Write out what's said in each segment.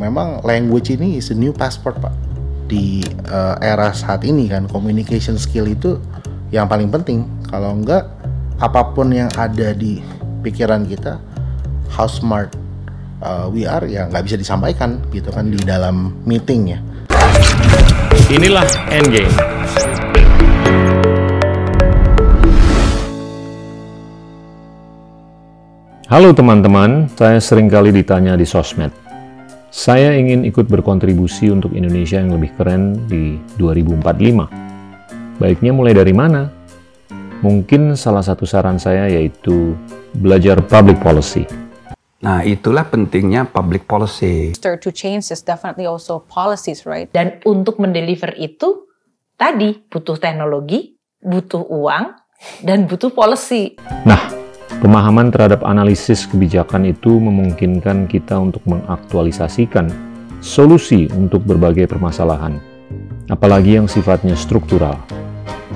memang language ini is a new passport pak. Di uh, era saat ini kan communication skill itu yang paling penting. Kalau enggak apa pun yang ada di pikiran kita how smart uh, we are ya nggak bisa disampaikan gitu kan di dalam meeting ya. Inilah endgame. Halo teman-teman, saya sering kali ditanya di sosmed. Saya ingin ikut berkontribusi untuk Indonesia yang lebih keren di 2045. Baiknya mulai dari mana? Mungkin salah satu saran saya yaitu belajar public policy. Nah, itulah pentingnya public policy. To change is definitely also policies, right? Dan untuk mendeliver itu, tadi butuh teknologi, butuh uang, dan butuh policy. Nah, Pemahaman terhadap analisis kebijakan itu memungkinkan kita untuk mengaktualisasikan solusi untuk berbagai permasalahan, apalagi yang sifatnya struktural.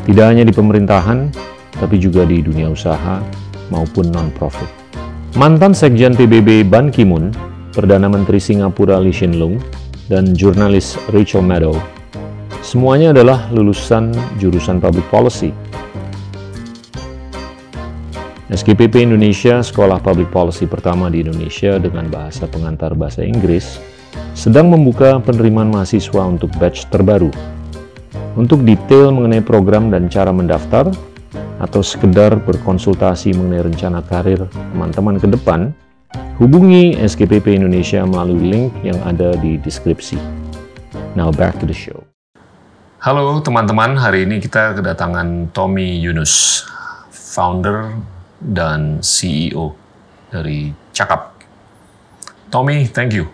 Tidak hanya di pemerintahan, tapi juga di dunia usaha maupun non-profit. Mantan Sekjen PBB Ban Ki-moon, Perdana Menteri Singapura Lee Hsien Loong, dan jurnalis Rachel Maddow, semuanya adalah lulusan jurusan Public Policy SKPP Indonesia, sekolah public policy pertama di Indonesia dengan bahasa pengantar bahasa Inggris, sedang membuka penerimaan mahasiswa untuk batch terbaru. Untuk detail mengenai program dan cara mendaftar, atau sekedar berkonsultasi mengenai rencana karir teman-teman ke depan, hubungi SKPP Indonesia melalui link yang ada di deskripsi. Now back to the show. Halo teman-teman, hari ini kita kedatangan Tommy Yunus, founder dan CEO dari Cakap. Tommy, thank you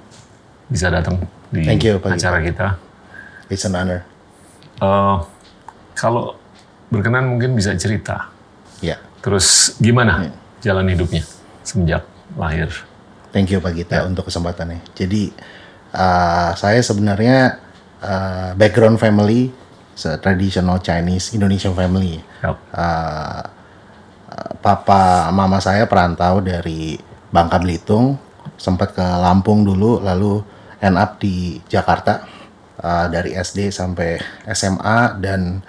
bisa datang di thank you, acara kita. It's an honor. Uh, kalau berkenan mungkin bisa cerita. Ya. Yeah. Terus gimana yeah. jalan hidupnya semenjak lahir? Thank you Pak Gita yeah. untuk kesempatannya. Jadi uh, saya sebenarnya uh, background family traditional Chinese Indonesian family. Yep. Uh, papa mama saya perantau dari Bangka Belitung, sempat ke Lampung dulu, lalu end up di Jakarta uh, dari SD sampai SMA dan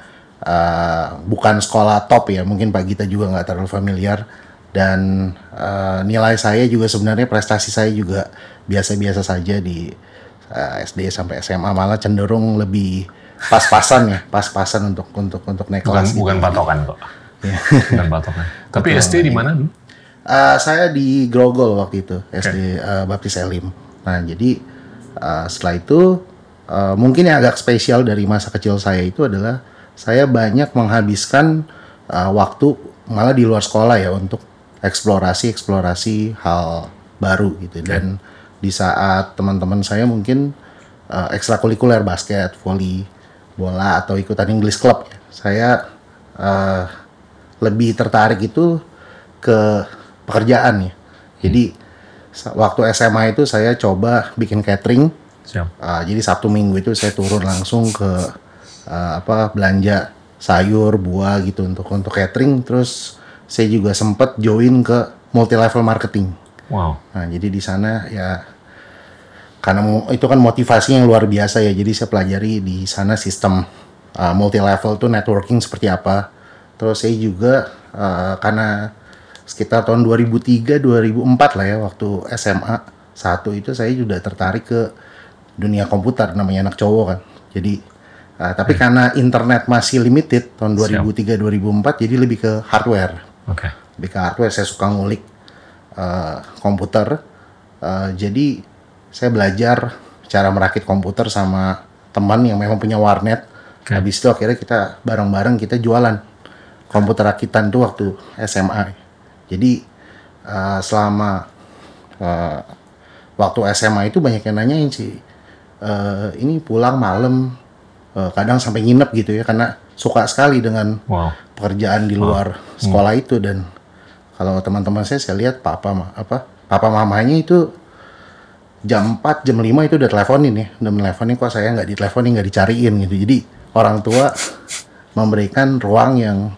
uh, bukan sekolah top ya, mungkin Pak Gita juga nggak terlalu familiar dan uh, nilai saya juga sebenarnya prestasi saya juga biasa-biasa saja di uh, SD sampai SMA malah cenderung lebih pas-pasan ya, pas-pasan untuk untuk untuk naik bukan, kelas. Bukan gitu. patokan kok. Ya. Bukan patokan. Tapi Betul, SD di mana Uh, saya di Grogol waktu itu, SD uh, Baptis Elim. Nah, jadi uh, setelah itu uh, mungkin yang agak spesial dari masa kecil saya itu adalah saya banyak menghabiskan uh, waktu malah di luar sekolah ya untuk eksplorasi-eksplorasi hal baru gitu. Okay. Dan di saat teman-teman saya mungkin uh, ekstrakurikuler basket, volley, bola atau ikutan English club, ya, saya uh, lebih tertarik itu ke pekerjaan ya. Jadi waktu SMA itu saya coba bikin catering. Siap. Uh, jadi Sabtu Minggu itu saya turun langsung ke uh, apa belanja sayur, buah gitu untuk untuk catering. Terus saya juga sempat join ke multi level marketing. Wow. Nah jadi di sana ya karena itu kan motivasi yang luar biasa ya. Jadi saya pelajari di sana sistem uh, multi level tuh networking seperti apa Terus saya juga uh, karena sekitar tahun 2003 2004 lah ya waktu SMA satu itu saya sudah tertarik ke dunia komputer namanya anak cowok kan. Jadi uh, tapi hmm. karena internet masih limited tahun 2003 2004 jadi lebih ke hardware. Oke. Okay. Lebih ke hardware saya suka ngulik uh, komputer. Uh, jadi saya belajar cara merakit komputer sama teman yang memang punya warnet. Okay. Habis itu akhirnya kita bareng-bareng kita jualan komputer rakitan itu waktu SMA. Jadi uh, selama uh, waktu SMA itu banyak yang nanyain sih, uh, ini pulang malam, uh, kadang sampai nginep gitu ya, karena suka sekali dengan wow. pekerjaan di luar wow. sekolah hmm. itu dan kalau teman-teman saya saya lihat papa apa papa mamanya itu jam 4 jam 5 itu udah teleponin ya udah teleponin kok saya nggak diteleponin nggak dicariin gitu jadi orang tua memberikan ruang yang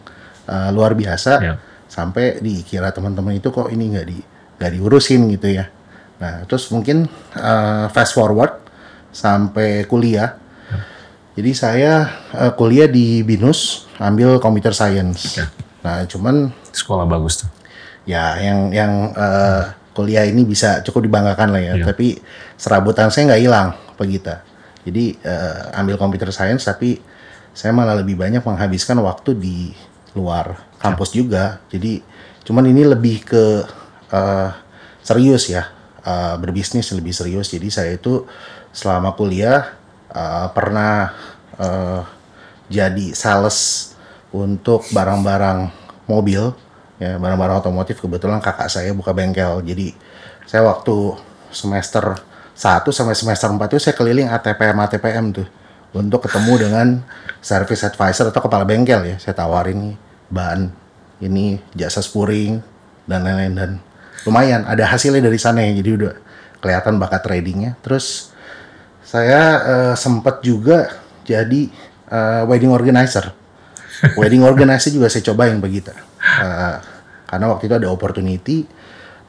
uh, luar biasa yeah. sampai dikira teman-teman itu kok ini nggak di nggak diurusin gitu ya Nah, terus mungkin uh, fast forward sampai kuliah. Jadi saya uh, kuliah di BINUS, ambil computer science. Oke. Nah, cuman Sekolah bagus tuh. ya yang yang uh, kuliah ini bisa cukup dibanggakan lah ya. Iya. Tapi serabutan saya nggak hilang, Gita. Jadi uh, ambil computer science, tapi saya malah lebih banyak menghabiskan waktu di luar kampus juga. Jadi cuman ini lebih ke uh, serius ya, uh, berbisnis lebih serius. Jadi saya itu selama kuliah uh, pernah uh, jadi sales untuk barang-barang mobil. Ya barang-barang otomotif. Kebetulan kakak saya buka bengkel. Jadi saya waktu semester 1 sampai semester 4 itu saya keliling ATPM ATPM tuh untuk ketemu dengan service advisor atau kepala bengkel ya. Saya tawarin nih ban ini jasa spuring dan lain-lain. Dan lumayan ada hasilnya dari sana ya. Jadi udah kelihatan bakat tradingnya. Terus saya eh, sempat juga jadi eh, wedding organizer. Wedding organizer juga saya cobain begitu Eh, karena waktu itu ada opportunity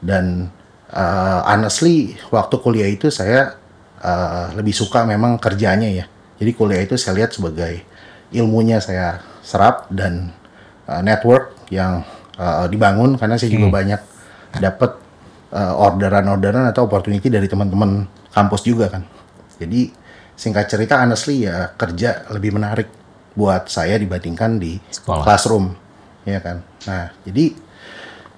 dan eh, honestly waktu kuliah itu saya eh, lebih suka memang kerjanya ya jadi kuliah itu saya lihat sebagai ilmunya saya serap dan eh, network yang eh, dibangun karena saya juga banyak dapat eh, orderan-orderan atau opportunity dari teman-teman kampus juga kan jadi singkat cerita honestly ya kerja lebih menarik buat saya dibandingkan di Sekolah. classroom ya kan nah jadi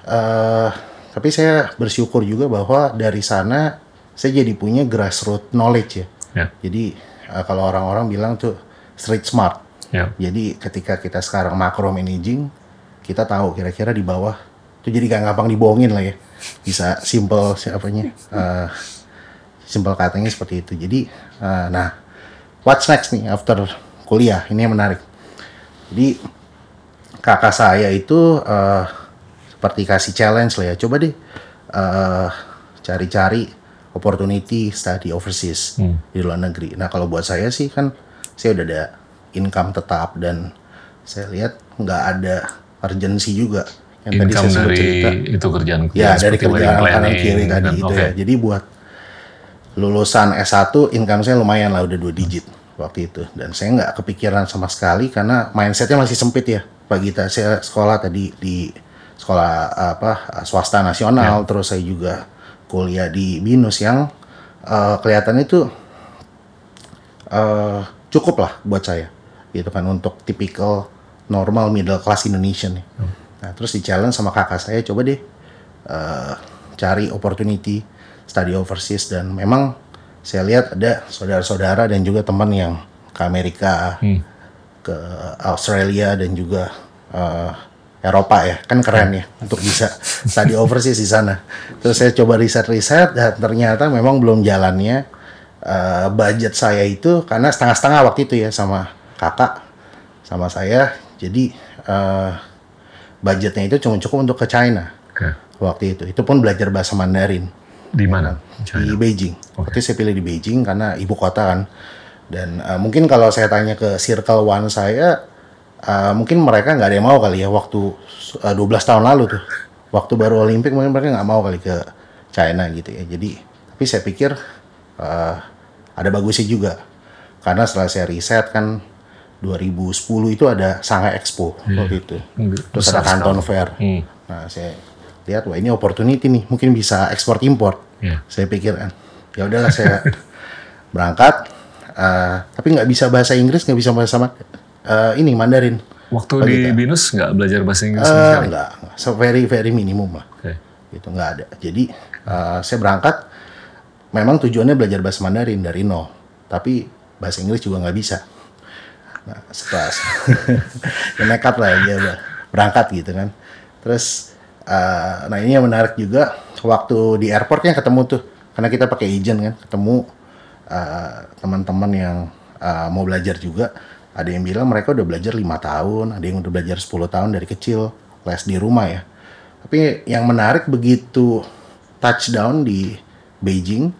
eh tapi saya bersyukur juga bahwa dari sana saya jadi punya grassroots knowledge ya Ya. jadi eh, kalau orang-orang bilang tuh street smart. Ya. jadi ketika kita sekarang macro managing kita tahu kira-kira di bawah itu jadi gak gampang dibohongin lah ya. Bisa simple siapanya eh simple katanya seperti itu. Jadi eh, nah what's next nih after kuliah? Ini yang menarik. Jadi kakak saya itu eh, seperti kasih challenge lah ya. Coba deh eh, cari-cari opportunity study overseas Hmm. di luar negeri. Nah kalau buat saya sih kan saya udah ada income tetap dan saya lihat nggak ada urgency juga. Yang tadi Income saya sempat dari cerita. itu kerjaan ya dari kerjaan kanan kiri tadi itu ya. Jadi buat lulusan S1 income saya lumayan lah udah dua digit waktu itu. Dan saya nggak kepikiran sama sekali karena mindsetnya masih sempit ya. Pak Gita saya sekolah tadi di sekolah apa swasta nasional. Terus saya juga kuliah di binus yang eh, kelihatannya itu eh, cukup lah buat saya gitu kan untuk tipikal normal middle class Indonesian nih. Nah terus di challenge sama kakak saya coba deh eh, cari opportunity study overseas dan memang saya lihat ada saudara-saudara dan juga teman yang ke Amerika, ke Australia dan juga eh, Eropa ya kan keren ya untuk bisa study overseas di sana. Terus saya coba riset-riset dan ternyata memang belum jalannya eh, budget saya itu karena setengah-setengah waktu itu ya sama kakak sama saya. Jadi eh, budgetnya itu cuma cukup untuk ke China Oke. waktu itu. Itu pun belajar bahasa Mandarin Di mana? di China. Beijing. Waktu itu saya pilih di Beijing karena ibu kota kan. Dan eh, mungkin kalau saya tanya ke circle one saya, eh, mungkin mereka nggak ada yang mau kali ya waktu eh, 12 tahun lalu tuh. Waktu baru Olimpik mungkin mereka nggak mau kali ke China gitu ya. Jadi, tapi saya pikir eh, ada bagusnya juga. Karena setelah saya riset kan 2010 itu ada Shanghai Expo waktu itu. Terus ada Canton. Fair. Hmm. Nah, saya lihat wah ini opportunity nih, mungkin bisa ekspor impor. Iya. Saya pikir kan, ya udahlah saya berangkat, eh, tapi nggak bisa bahasa Inggris, nggak bisa bahasa Ma- eh, ini Mandarin. Waktu Oh, di gitu. Binus nggak belajar bahasa Inggris sama Eh, sekali? enggak, so very very minimum lah, Oke. gitu nggak ada. Jadi eh, saya berangkat, memang tujuannya belajar bahasa Mandarin dari nol, tapi bahasa Inggris juga nggak bisa. Nah, setelah ya nekat lah ya berangkat gitu kan. Terus eh, nah ini yang menarik juga waktu di airportnya ketemu tuh karena kita pakai agent kan ketemu eh, teman-teman yang eh, mau belajar juga ada yang bilang mereka udah belajar lima tahun ada yang udah belajar 10 tahun dari kecil les di rumah ya. Tapi yang menarik begitu touchdown di Beijing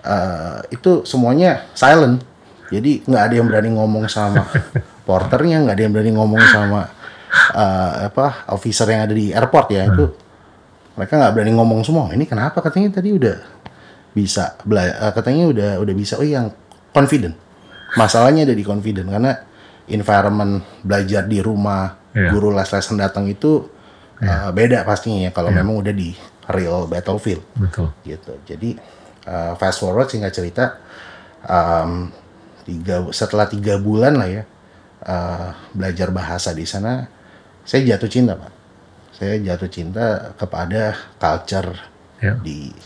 eh, itu semuanya silent. Jadi nggak ada yang berani ngomong sama porternya nggak ada yang berani ngomong sama eh, apa officer yang ada di airport ya. Itu mereka nggak berani ngomong semua. Ini kenapa? Katanya tadi udah bisa bela- eh, katanya udah udah bisa. Oh yang confident masalahnya ada di confident karena environment belajar di rumah Iya. guru les-lesan datang itu eh, beda pastinya ya kalau memang udah di real battlefield Betul. gitu. Jadi uh, fast forward singkat cerita, um, tiga setelah tiga bulan lah ya uh, belajar bahasa di sana, saya jatuh cinta pak. Saya jatuh cinta kepada culture Ya. di uh,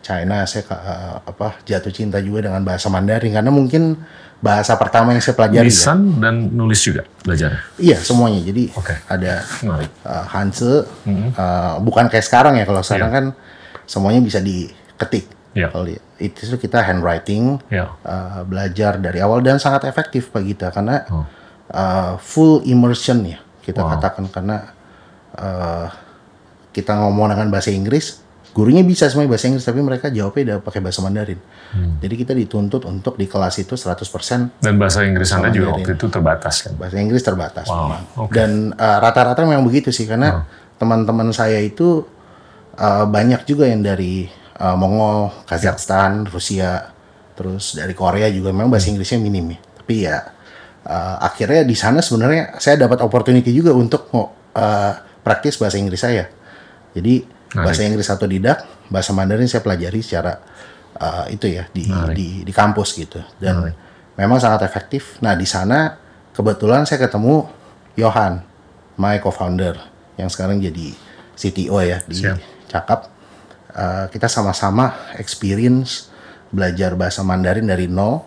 China. Saya uh, apa jatuh cinta juga dengan bahasa Mandarin karena mungkin bahasa pertama yang saya pelajari. ya. Lisan dan nulis juga belajar. Iya semuanya. Jadi Oke. ada Menarik. uh, Hanse, uh, bukan kayak sekarang ya. Kalau sekarang kan semuanya bisa diketik. Iya. Kalau itu kita handwriting, Ya. uh, belajar dari awal dan sangat efektif Pak Gita karena Oh. uh, full immersion ya kita Wow. katakan karena uh, kita ngomong dengan bahasa Inggris, gurunya bisa semuanya bahasa Inggris tapi mereka jawabnya udah pakai bahasa Mandarin. Hmm. Jadi kita dituntut untuk di kelas itu 100% Dan bahasa Inggris Anda juga waktu itu terbatas kan? bahasa Inggris terbatas Wow, memang. oke. Dan uh, rata-rata memang begitu sih karena teman-teman saya itu uh, banyak juga yang dari uh, Mongol, Kazakhstan, Rusia, terus dari Korea juga memang bahasa Inggrisnya minim ya. Tapi ya uh, akhirnya di sana sebenarnya saya dapat opportunity juga untuk uh, praktis bahasa Inggris saya. Jadi bahasa Inggris otodidak, bahasa Mandarin saya pelajari secara uh, itu ya di di di kampus gitu. Dan memang sangat efektif. Nah, di sana kebetulan saya ketemu Johan, my co-founder yang sekarang jadi CTO ya di Siap. Cakap. Uh, kita sama-sama experience belajar bahasa Mandarin dari nol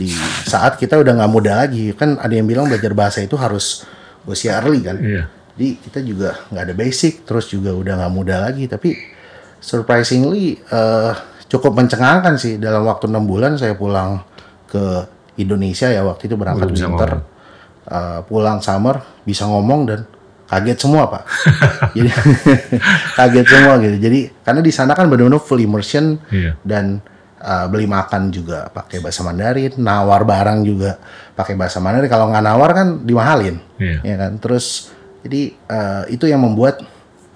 di saat kita udah nggak muda lagi kan ada yang bilang belajar bahasa itu harus usia early kan Iya. Jadi kita juga nggak ada basic terus juga udah nggak muda lagi tapi surprisingly eh, cukup mencengangkan sih dalam waktu enam bulan saya pulang ke Indonesia ya waktu itu berangkat Udah winter eh, pulang summer bisa ngomong dan kaget semua pak jadi kaget semua gitu jadi karena di sana kan benar-benar full immersion Iya. dan uh, beli makan juga pakai bahasa Mandarin, nawar barang juga pakai bahasa Mandarin. Kalau nggak nawar kan dimahalin, Iya. ya kan. Terus jadi uh, itu yang membuat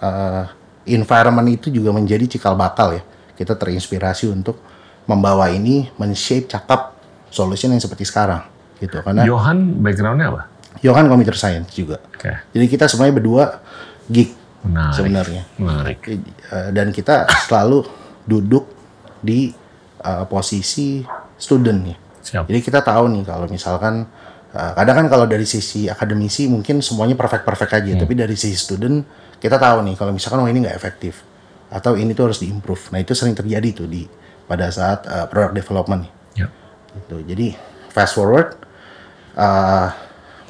uh, environment itu juga menjadi cikal bakal ya. Kita terinspirasi untuk membawa ini men-shape cakap solution yang seperti sekarang gitu. Karena Johan backgroundnya apa? Johan computer science juga. Oke. Jadi kita semuanya berdua geek Menarik. sebenarnya. Menarik. Eh, dan kita selalu duduk di eh, posisi student nih. Siap. Jadi kita tahu nih kalau misalkan kadang kan kalau dari sisi akademisi mungkin semuanya perfect-perfect aja, tapi dari sisi student kita tahu nih kalau misalkan oh ini nggak efektif atau ini tuh harus diimprove. Nah itu sering terjadi tuh di pada saat eh, product development nih. Ya. Gitu. Jadi fast forward, uh,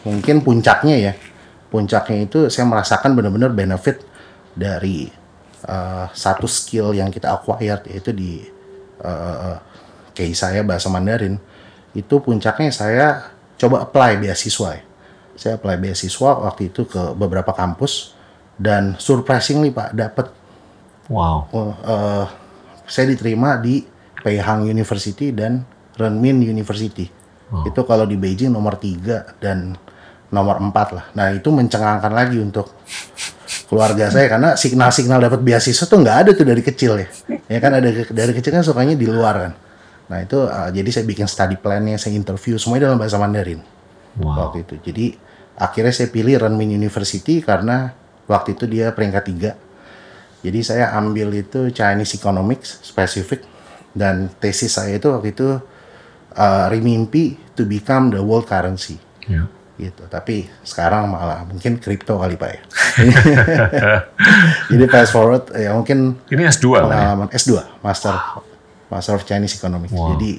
mungkin puncaknya ya, puncaknya itu saya merasakan benar-benar benefit dari uh, satu skill yang kita acquired yaitu di uh, case saya bahasa Mandarin. Itu puncaknya saya coba apply beasiswa. Ya. Saya apply beasiswa waktu itu ke beberapa kampus dan surprisingly Pak dapat Wow. Oh, eh, saya diterima di Peihang University dan Renmin University. Itu kalau di Beijing nomor 3 dan nomor 4 lah. Nah, itu mencengangkan lagi untuk keluarga saya karena signal-signal dapat beasiswa tuh nggak ada tuh dari kecil ya. Ya kan ada dari kecil kan sukanya di luar kan. Nah, itu eh, jadi saya bikin study plan-nya, saya interview semuanya dalam bahasa Mandarin Wow. waktu itu. Jadi akhirnya saya pilih Renmin University karena waktu itu dia peringkat tiga. Jadi saya ambil itu Chinese Economics spesifik dan tesis saya itu waktu itu uh, remimpi to become the world currency Ya. gitu. Tapi sekarang malah mungkin kripto kali pak ya. Jadi fast forward ya mungkin Ini S2 kan ya? pengalaman S2 Master Master of Chinese Economics. Wow. Jadi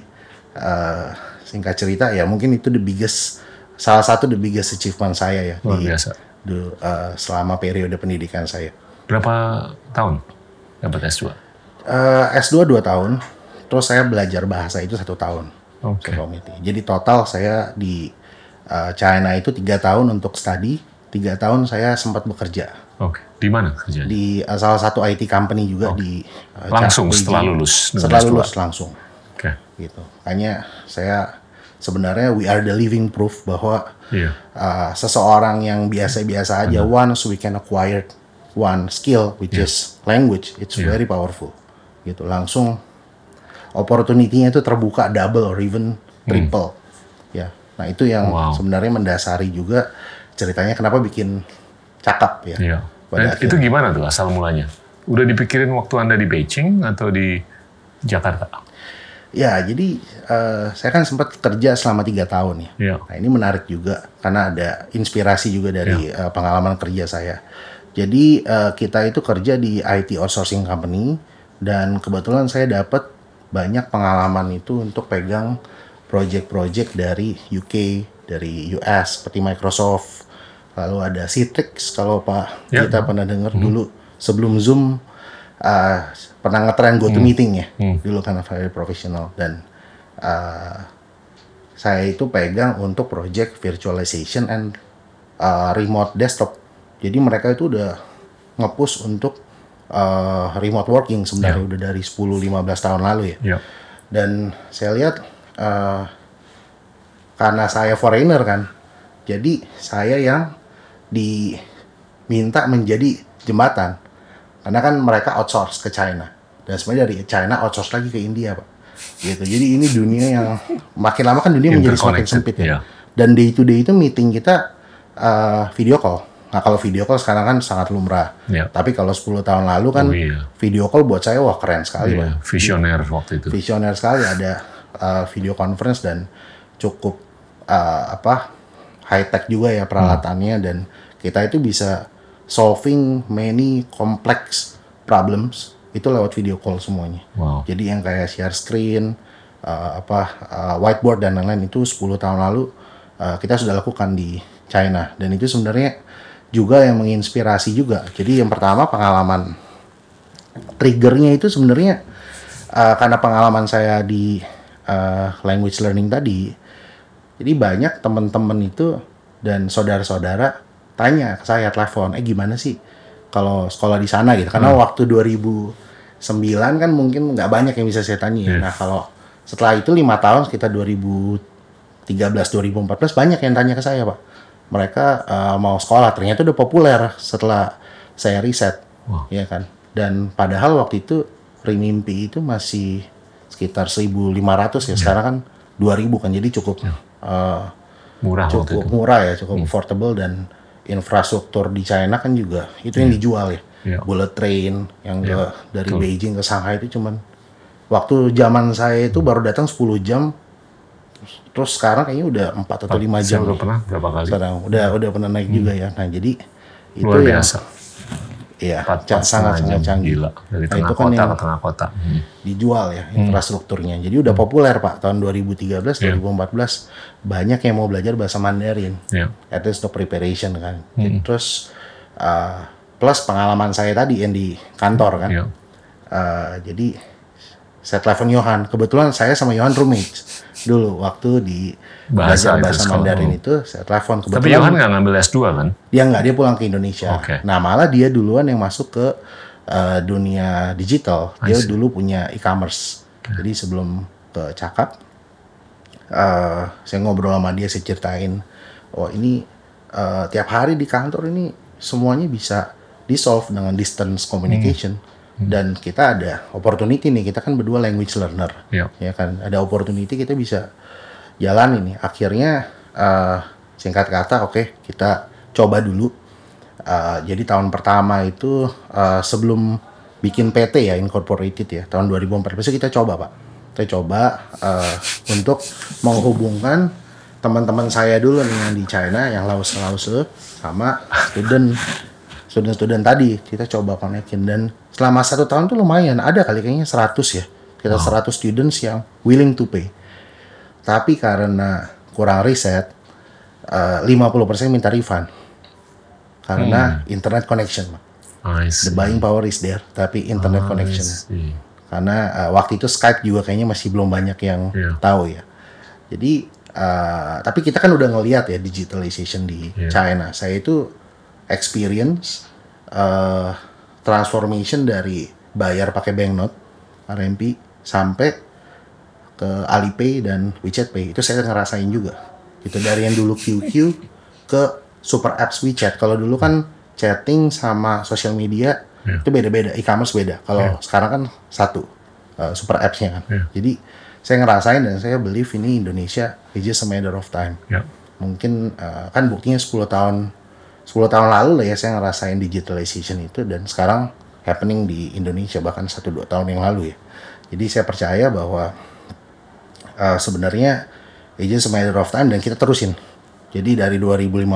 eh, singkat cerita ya mungkin itu the biggest salah satu the biggest achievement saya ya Luar di biasa. eh, selama periode pendidikan saya. Berapa tahun dapat S2? Eh, S2 2 tahun, terus saya belajar bahasa itu satu tahun. Oke. Community. Jadi total saya di eh, China itu tiga tahun untuk study, tiga tahun saya sempat bekerja Oke. Di mana kerjanya? di eh, salah satu IT company juga di eh, Langsung Beijing. setelah lulus dengan Setelah S2? lulus langsung. Oke. gitu. Makanya saya sebenarnya we are the living proof bahwa Iya. uh, seseorang yang biasa-biasa aja once we can acquire one skill which is language it's Iya. very powerful gitu langsung opportunity-nya itu terbuka double or even triple. Ya. Nah, itu yang Wow. sebenarnya mendasari juga ceritanya kenapa bikin cakap ya. Iya. Pada Dan itu gimana tuh asal mulanya? Udah dipikirin waktu Anda di Beijing atau di Jakarta? Ya, jadi eh, saya kan sempat kerja selama tiga tahun ya. Iya. Nah, ini menarik juga karena ada inspirasi juga dari eh, pengalaman kerja saya. Jadi eh, kita itu kerja di IT outsourcing company dan kebetulan saya dapat banyak pengalaman itu untuk pegang project-project dari UK, dari US seperti Microsoft, lalu ada Citrix kalau Pak Ya. kita pernah dengar dulu sebelum Zoom eh, pernah ngetren GoToMeeting ya dulu kan very profesional dan eh, saya itu pegang untuk project virtualization and uh, remote desktop. Jadi mereka itu udah nge-push untuk uh, remote working sebenarnya udah dari 10-15 tahun lalu ya. Iya. Dan saya lihat uh, karena saya foreigner kan, jadi saya yang diminta menjadi jembatan. Karena kan mereka outsource ke China. Dan sebenarnya dari China outsource lagi ke India, Pak. Gitu. Jadi ini dunia yang makin lama kan dunia menjadi semakin sempit ya. iya. Dan day to day itu meeting kita uh, video call. Nah kalau video call sekarang kan sangat lumrah. Iya. Tapi kalau 10 tahun lalu kan Oh, iya. video call buat saya wah keren sekali, Pak Iya, visioner waktu itu. visioner sekali ada uh, video conference dan cukup uh, apa high tech juga ya peralatannya dan kita itu bisa solving many complex problems itu lewat video call semuanya. Wow. Jadi yang kayak share screen, uh, apa uh, whiteboard dan lain-lain itu 10 tahun lalu uh, kita sudah lakukan di China dan itu sebenarnya juga yang menginspirasi juga. Jadi yang pertama pengalaman triggernya itu sebenarnya uh, karena pengalaman saya di uh, language learning tadi, jadi banyak teman-teman itu dan saudara-saudara tanya ke saya telepon, eh gimana sih kalau sekolah di sana gitu? Karena waktu 2009 kan mungkin nggak banyak yang bisa saya tanya. ya. Nah kalau setelah itu lima tahun sekitar 2013 2014 banyak yang tanya ke saya pak. Mereka uh, mau sekolah ternyata udah populer setelah saya riset, ya kan. Dan padahal waktu itu Rimimpi itu masih sekitar 1.500 ya. Sekarang kan 2.000 kan jadi cukup uh, Murah cukup murah ya, cukup affordable dan infrastruktur di China kan juga itu yang dijual ya. Iya. Bullet train yang ke dari betul. Beijing ke Shanghai itu cuman waktu zaman saya itu baru datang 10 jam terus sekarang kayaknya udah 4 atau 5 Saya jam. udah pernah berapa kali? Sekarang udah udah pernah naik juga ya. Nah, jadi itu Luar yang biasa. Iya, Empat, sangat sangat canggih. Gila. Dari Nah, tengah itu kan kota yang- ke tengah kota. Hmm. dijual ya infrastrukturnya. Jadi udah populer Pak tahun 2013 Iya. 2014 banyak yang mau belajar bahasa Mandarin. Iya. At least untuk preparation kan. Terus uh, plus pengalaman saya tadi yang di kantor kan. Iya. Uh, jadi saya telepon Johan. Kebetulan saya sama Johan roommates dulu waktu di Bahasa belajar bahasa. Mandarin itu saya telepon Tapi kebetulan Johan nggak ngambil S2 kan? dia nggak dia pulang ke Indonesia. Oke. Nah malah dia duluan yang masuk ke uh, dunia digital. Dia dulu punya e-commerce. Jadi sebelum ke Cakap, uh, saya ngobrol sama dia, saya ceritain, oh ini uh, tiap hari di kantor ini semuanya bisa di solve dengan distance communication. Dan kita ada opportunity nih, kita kan berdua language learner. Iya. ya kan? Ada opportunity kita bisa jalan ini. Akhirnya eh, singkat kata oke kita coba dulu. Eh, jadi tahun pertama itu eh, sebelum bikin PT ya incorporated ya tahun 2014 kita coba pak. Kita coba eh, untuk menghubungkan teman-teman saya dulu nih yang di China yang Laos sama student student-student tadi kita coba konekin dan selama satu tahun tuh lumayan ada kali kayaknya 100 ya kita 100 students yang willing to pay tapi karena kurang riset eh, 50% minta refund karena internet connection Pak. The buying power is there tapi internet I connection see. karena uh, waktu itu Skype juga kayaknya masih belum banyak yang Iya. tahu ya. Jadi uh, tapi kita kan udah ngelihat ya digitalization di Iya. China. Saya itu experience uh, transformation dari bayar pakai banknote RMB sampai ke Alipay dan WeChat Pay itu saya ngerasain juga. Itu dari yang dulu QQ ke super apps WeChat. Kalau dulu kan chatting sama sosial media Iya. itu beda-beda, e-commerce beda. Kalau sekarang kan satu. uh, super apps-nya kan. Iya. Jadi saya ngerasain dan saya believe ini Indonesia it's just a matter of time. Ya. Mungkin uh, kan buktinya 10 tahun 10 tahun lalu lah ya saya ngerasain digitalization itu dan sekarang happening di Indonesia bahkan 1 2 tahun yang lalu ya. Jadi saya percaya bahwa uh, sebenarnya it's just a of time dan kita terusin. Jadi dari 2015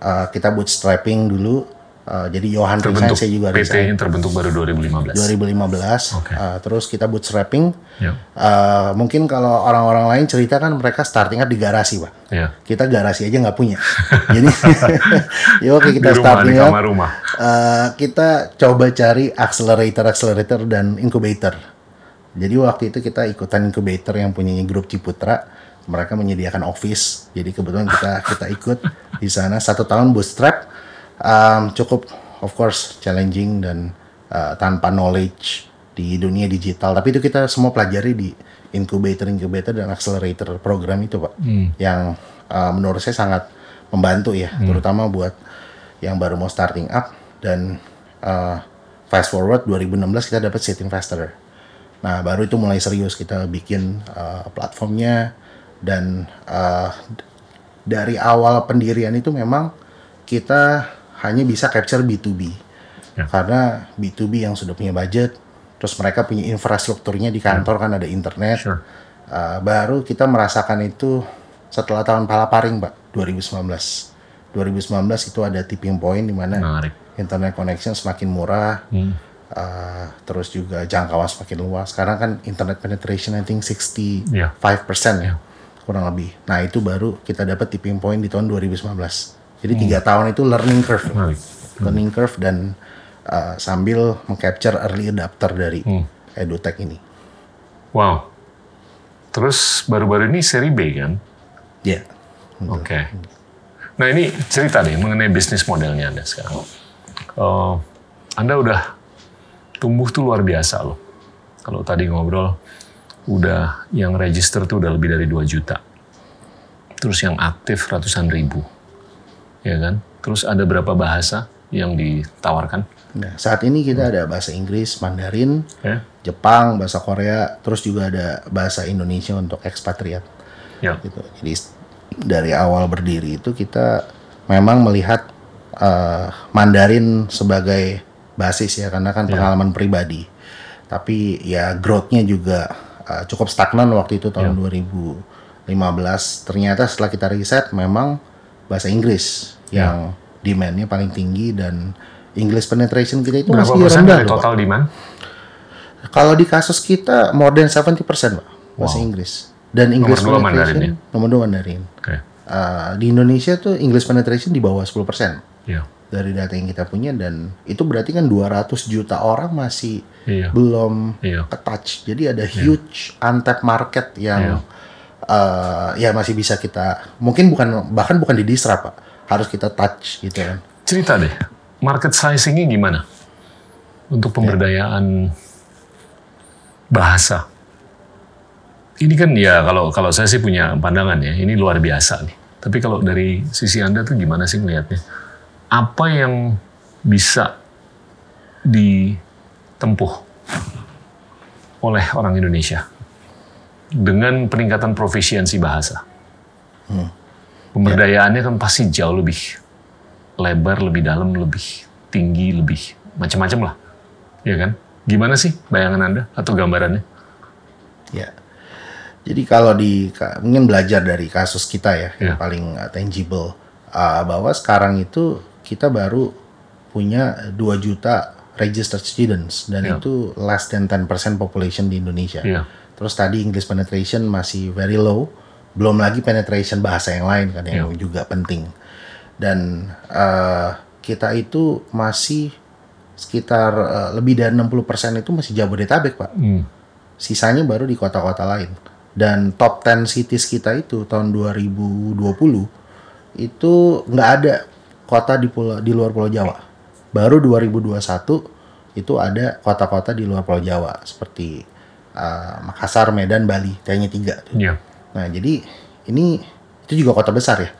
uh, kita bootstrapping dulu. Uh, jadi Johan resign, Terbentuk saya juga PT resign. yang terbentuk baru 2015. 2015. Oke. Uh, terus kita bootstrapping. Ya. Uh, mungkin kalau orang-orang lain cerita kan mereka starting up di garasi, pak. Ya. Kita garasi aja nggak punya. Jadi, ya oke kita starting up. rumah. Uh, kita coba cari accelerator, accelerator dan incubator. Jadi waktu itu kita ikutan incubator yang punyanya grup Ciputra. Mereka menyediakan office. Jadi kebetulan kita kita ikut di sana satu tahun bootstrap. Um, cukup of course challenging dan uh, tanpa knowledge di dunia digital. Tapi itu kita semua pelajari di incubator, incubator dan accelerator program itu, pak. Yang uh, menurut saya sangat membantu ya, terutama buat yang baru mau starting up dan uh, fast forward 2016 kita dapat seed investor. Nah baru itu mulai serius kita bikin uh, platformnya dan uh, dari awal pendirian itu memang kita hanya bisa capture B2B Ya. karena B2B yang sudah punya budget, terus mereka punya infrastrukturnya di kantor kan ada internet. Sure. Uh, baru kita merasakan itu setelah tahun palaparing, Pak, 2019. 2019 itu ada tipping point di mana Menarik. internet connection semakin murah, Hmm. uh, terus juga jangkauan semakin luas. Sekarang kan internet penetration I think 65% Iya. ya, kurang lebih. Nah itu baru kita dapat tipping point di tahun 2019. Jadi Hmm. tiga tahun itu learning curve, Menarik. learning curve dan uh, sambil mengcapture early adapter dari Hmm. edutech ini. Wow. Terus baru-baru ini seri B kan? Ya. Oke. Nah ini cerita deh mengenai bisnis modelnya Anda sekarang. Eh, anda udah tumbuh tuh luar biasa loh. Kalau tadi ngobrol, udah yang register tuh udah lebih dari 2 juta. Terus yang aktif ratusan ribu. Ya kan? Terus ada berapa bahasa yang ditawarkan? Nah, saat ini kita ada bahasa Inggris, Mandarin, Ya. Jepang, bahasa Korea, terus juga ada bahasa Indonesia untuk ekspatriat. Ya. Gitu. Jadi dari awal berdiri itu kita memang melihat eh, Mandarin sebagai basis ya karena kan pengalaman pribadi. Tapi ya growth-nya juga eh, cukup stagnan waktu itu tahun 2015. Ternyata setelah kita riset memang bahasa Inggris yang demand-nya paling tinggi dan English penetration kita itu Berapa masih rendah Pak. total demand? Kalau di kasus kita more than 70% Pak, bahasa Wow. Inggris. Dan English dua penetration Mandarin ya? nomor dua Mandarin. Oke. Uh, di Indonesia tuh English penetration di bawah 10% Ya. dari data yang kita punya dan itu berarti kan 200 juta orang masih Iya. belum Iya. ke-touch. Jadi ada huge untapped market yang uh, ya masih bisa kita mungkin bukan bahkan bukan di disrupt Pak. Harus kita touch gitu kan. Cerita deh, market sizing-nya gimana? Untuk pemberdayaan bahasa. Ini kan ya kalau kalau saya sih punya pandangan ya, ini luar biasa nih. Tapi kalau dari sisi Anda tuh gimana sih melihatnya? Apa yang bisa ditempuh oleh orang Indonesia dengan peningkatan profisiensi bahasa? Pemberdayaannya kan pasti jauh lebih lebar, lebih dalam, lebih tinggi, lebih macam-macam lah. Ya kan? Gimana sih bayangan Anda atau gambarannya? Ya. Jadi kalau di mungkin belajar dari kasus kita ya yang Ya. paling uh, tangible uh, bahwa sekarang itu kita baru punya 2 juta registered students dan Ya. itu less than 10% population di Indonesia. Iya. Terus tadi English penetration masih very low, belum lagi penetration bahasa yang lain kan yang juga penting. Dan uh, kita itu masih sekitar uh, lebih dari 60% itu masih Jabodetabek, Pak Hmm. sisanya baru di kota-kota lain. Dan top 10 cities kita itu tahun 2020 itu nggak ada kota di pulau di luar Pulau Jawa. Baru 2021 itu ada kota-kota di luar Pulau Jawa seperti uh, Makassar, Medan, Bali, hanya tiga. tuh. Iya. Nah, jadi ini itu juga kota besar ya.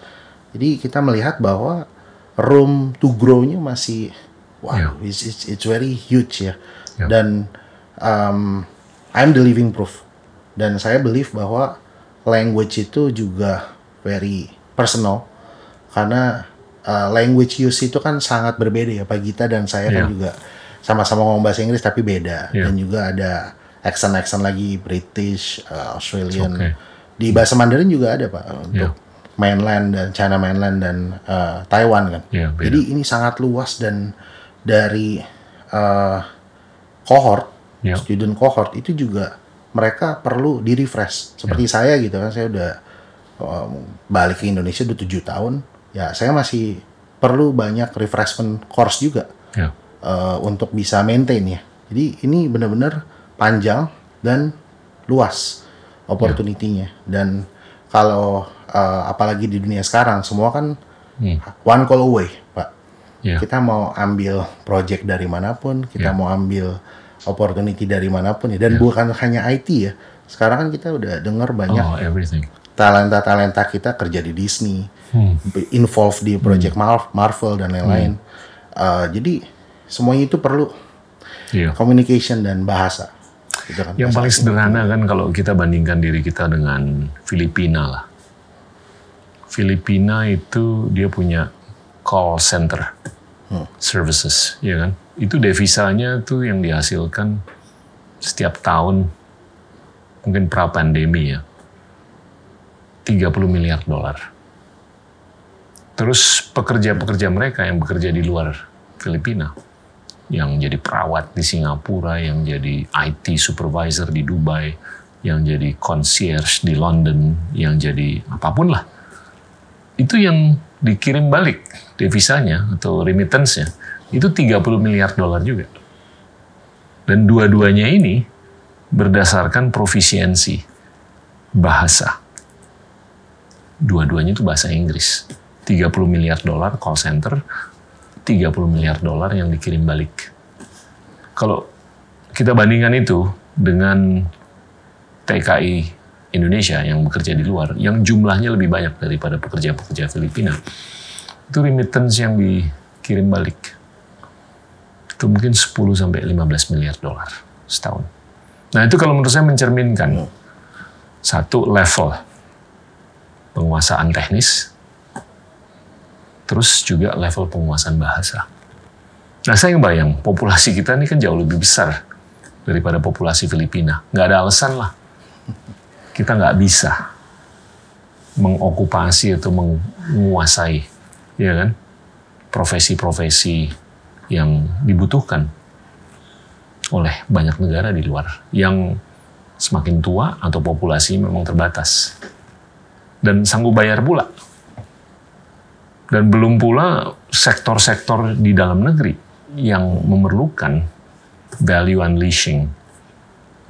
Jadi kita melihat bahwa room to grow-nya masih wow, Ya. it's, it's, it's very huge ya. Ya. Dan um, I'm the living proof. Dan saya believe bahwa language itu juga very personal karena uh, language use itu kan sangat berbeda ya Pak Gita dan saya kan Iya. juga sama-sama ngomong bahasa Inggris tapi beda Iya. dan juga ada accent-accent lagi British, uh, Australian. Oke. Di bahasa Mandarin juga ada Pak untuk Iya. mainland dan China mainland dan uh, Taiwan kan. Iya, beda. Jadi ini sangat luas dan dari uh, cohort, Iya. student cohort itu juga mereka perlu di refresh. Seperti Iya. saya gitu kan, saya udah um, balik ke Indonesia udah tujuh tahun, ya saya masih perlu banyak refreshment course juga Ya. uh, untuk bisa maintain ya. Jadi ini benar-benar panjang dan luas opportunity-nya. Dan kalau uh, apalagi di dunia sekarang semua kan Hmm. one call away, Pak. Ya. Kita mau ambil project dari mana pun, kita Ya. mau ambil opportunity dari mana pun ya. Dan bukan hanya IT ya. Sekarang kan kita udah dengar banyak Oh, everything. talenta-talenta kita kerja di Disney, Hmm. involved di project Mar- Marvel dan lain-lain. Uh, jadi semuanya itu perlu Iya. communication dan bahasa. Gitu kan. Yang paling sederhana kan kalau kita bandingkan diri kita dengan Filipina lah. Filipina itu dia punya call center services, ya kan? Itu devisanya tuh yang dihasilkan setiap tahun mungkin pra pandemi ya. 30 miliar dolar. Terus pekerja-pekerja mereka yang bekerja di luar Filipina, yang jadi perawat di Singapura, yang jadi IT supervisor di Dubai, yang jadi concierge di London, yang jadi apa pun lah. Itu yang dikirim balik devisanya atau remittance-nya itu 30 miliar dolar juga. Dan dua-duanya ini berdasarkan profisiensi bahasa. Dua-duanya itu bahasa Inggris. 30 miliar dolar call center, 30 miliar dolar yang dikirim balik. Kalau kita bandingkan itu dengan TKI Indonesia yang bekerja di luar, yang jumlahnya lebih banyak daripada pekerja-pekerja Filipina, itu remittance yang dikirim balik. Itu mungkin 10 sampai 15 miliar dolar setahun. Nah itu kalau menurut saya mencerminkan satu level penguasaan teknis, terus juga level penguasaan bahasa. Nah saya ngebayang populasi kita ini kan jauh lebih besar daripada populasi Filipina. Nggak ada alasan lah kita nggak bisa mengokupasi atau menguasai, ya kan, profesi-profesi yang dibutuhkan oleh banyak negara di luar yang semakin tua atau populasi memang terbatas dan sanggup bayar pula. Dan belum pula sektor-sektor di dalam negeri yang memerlukan value unleashing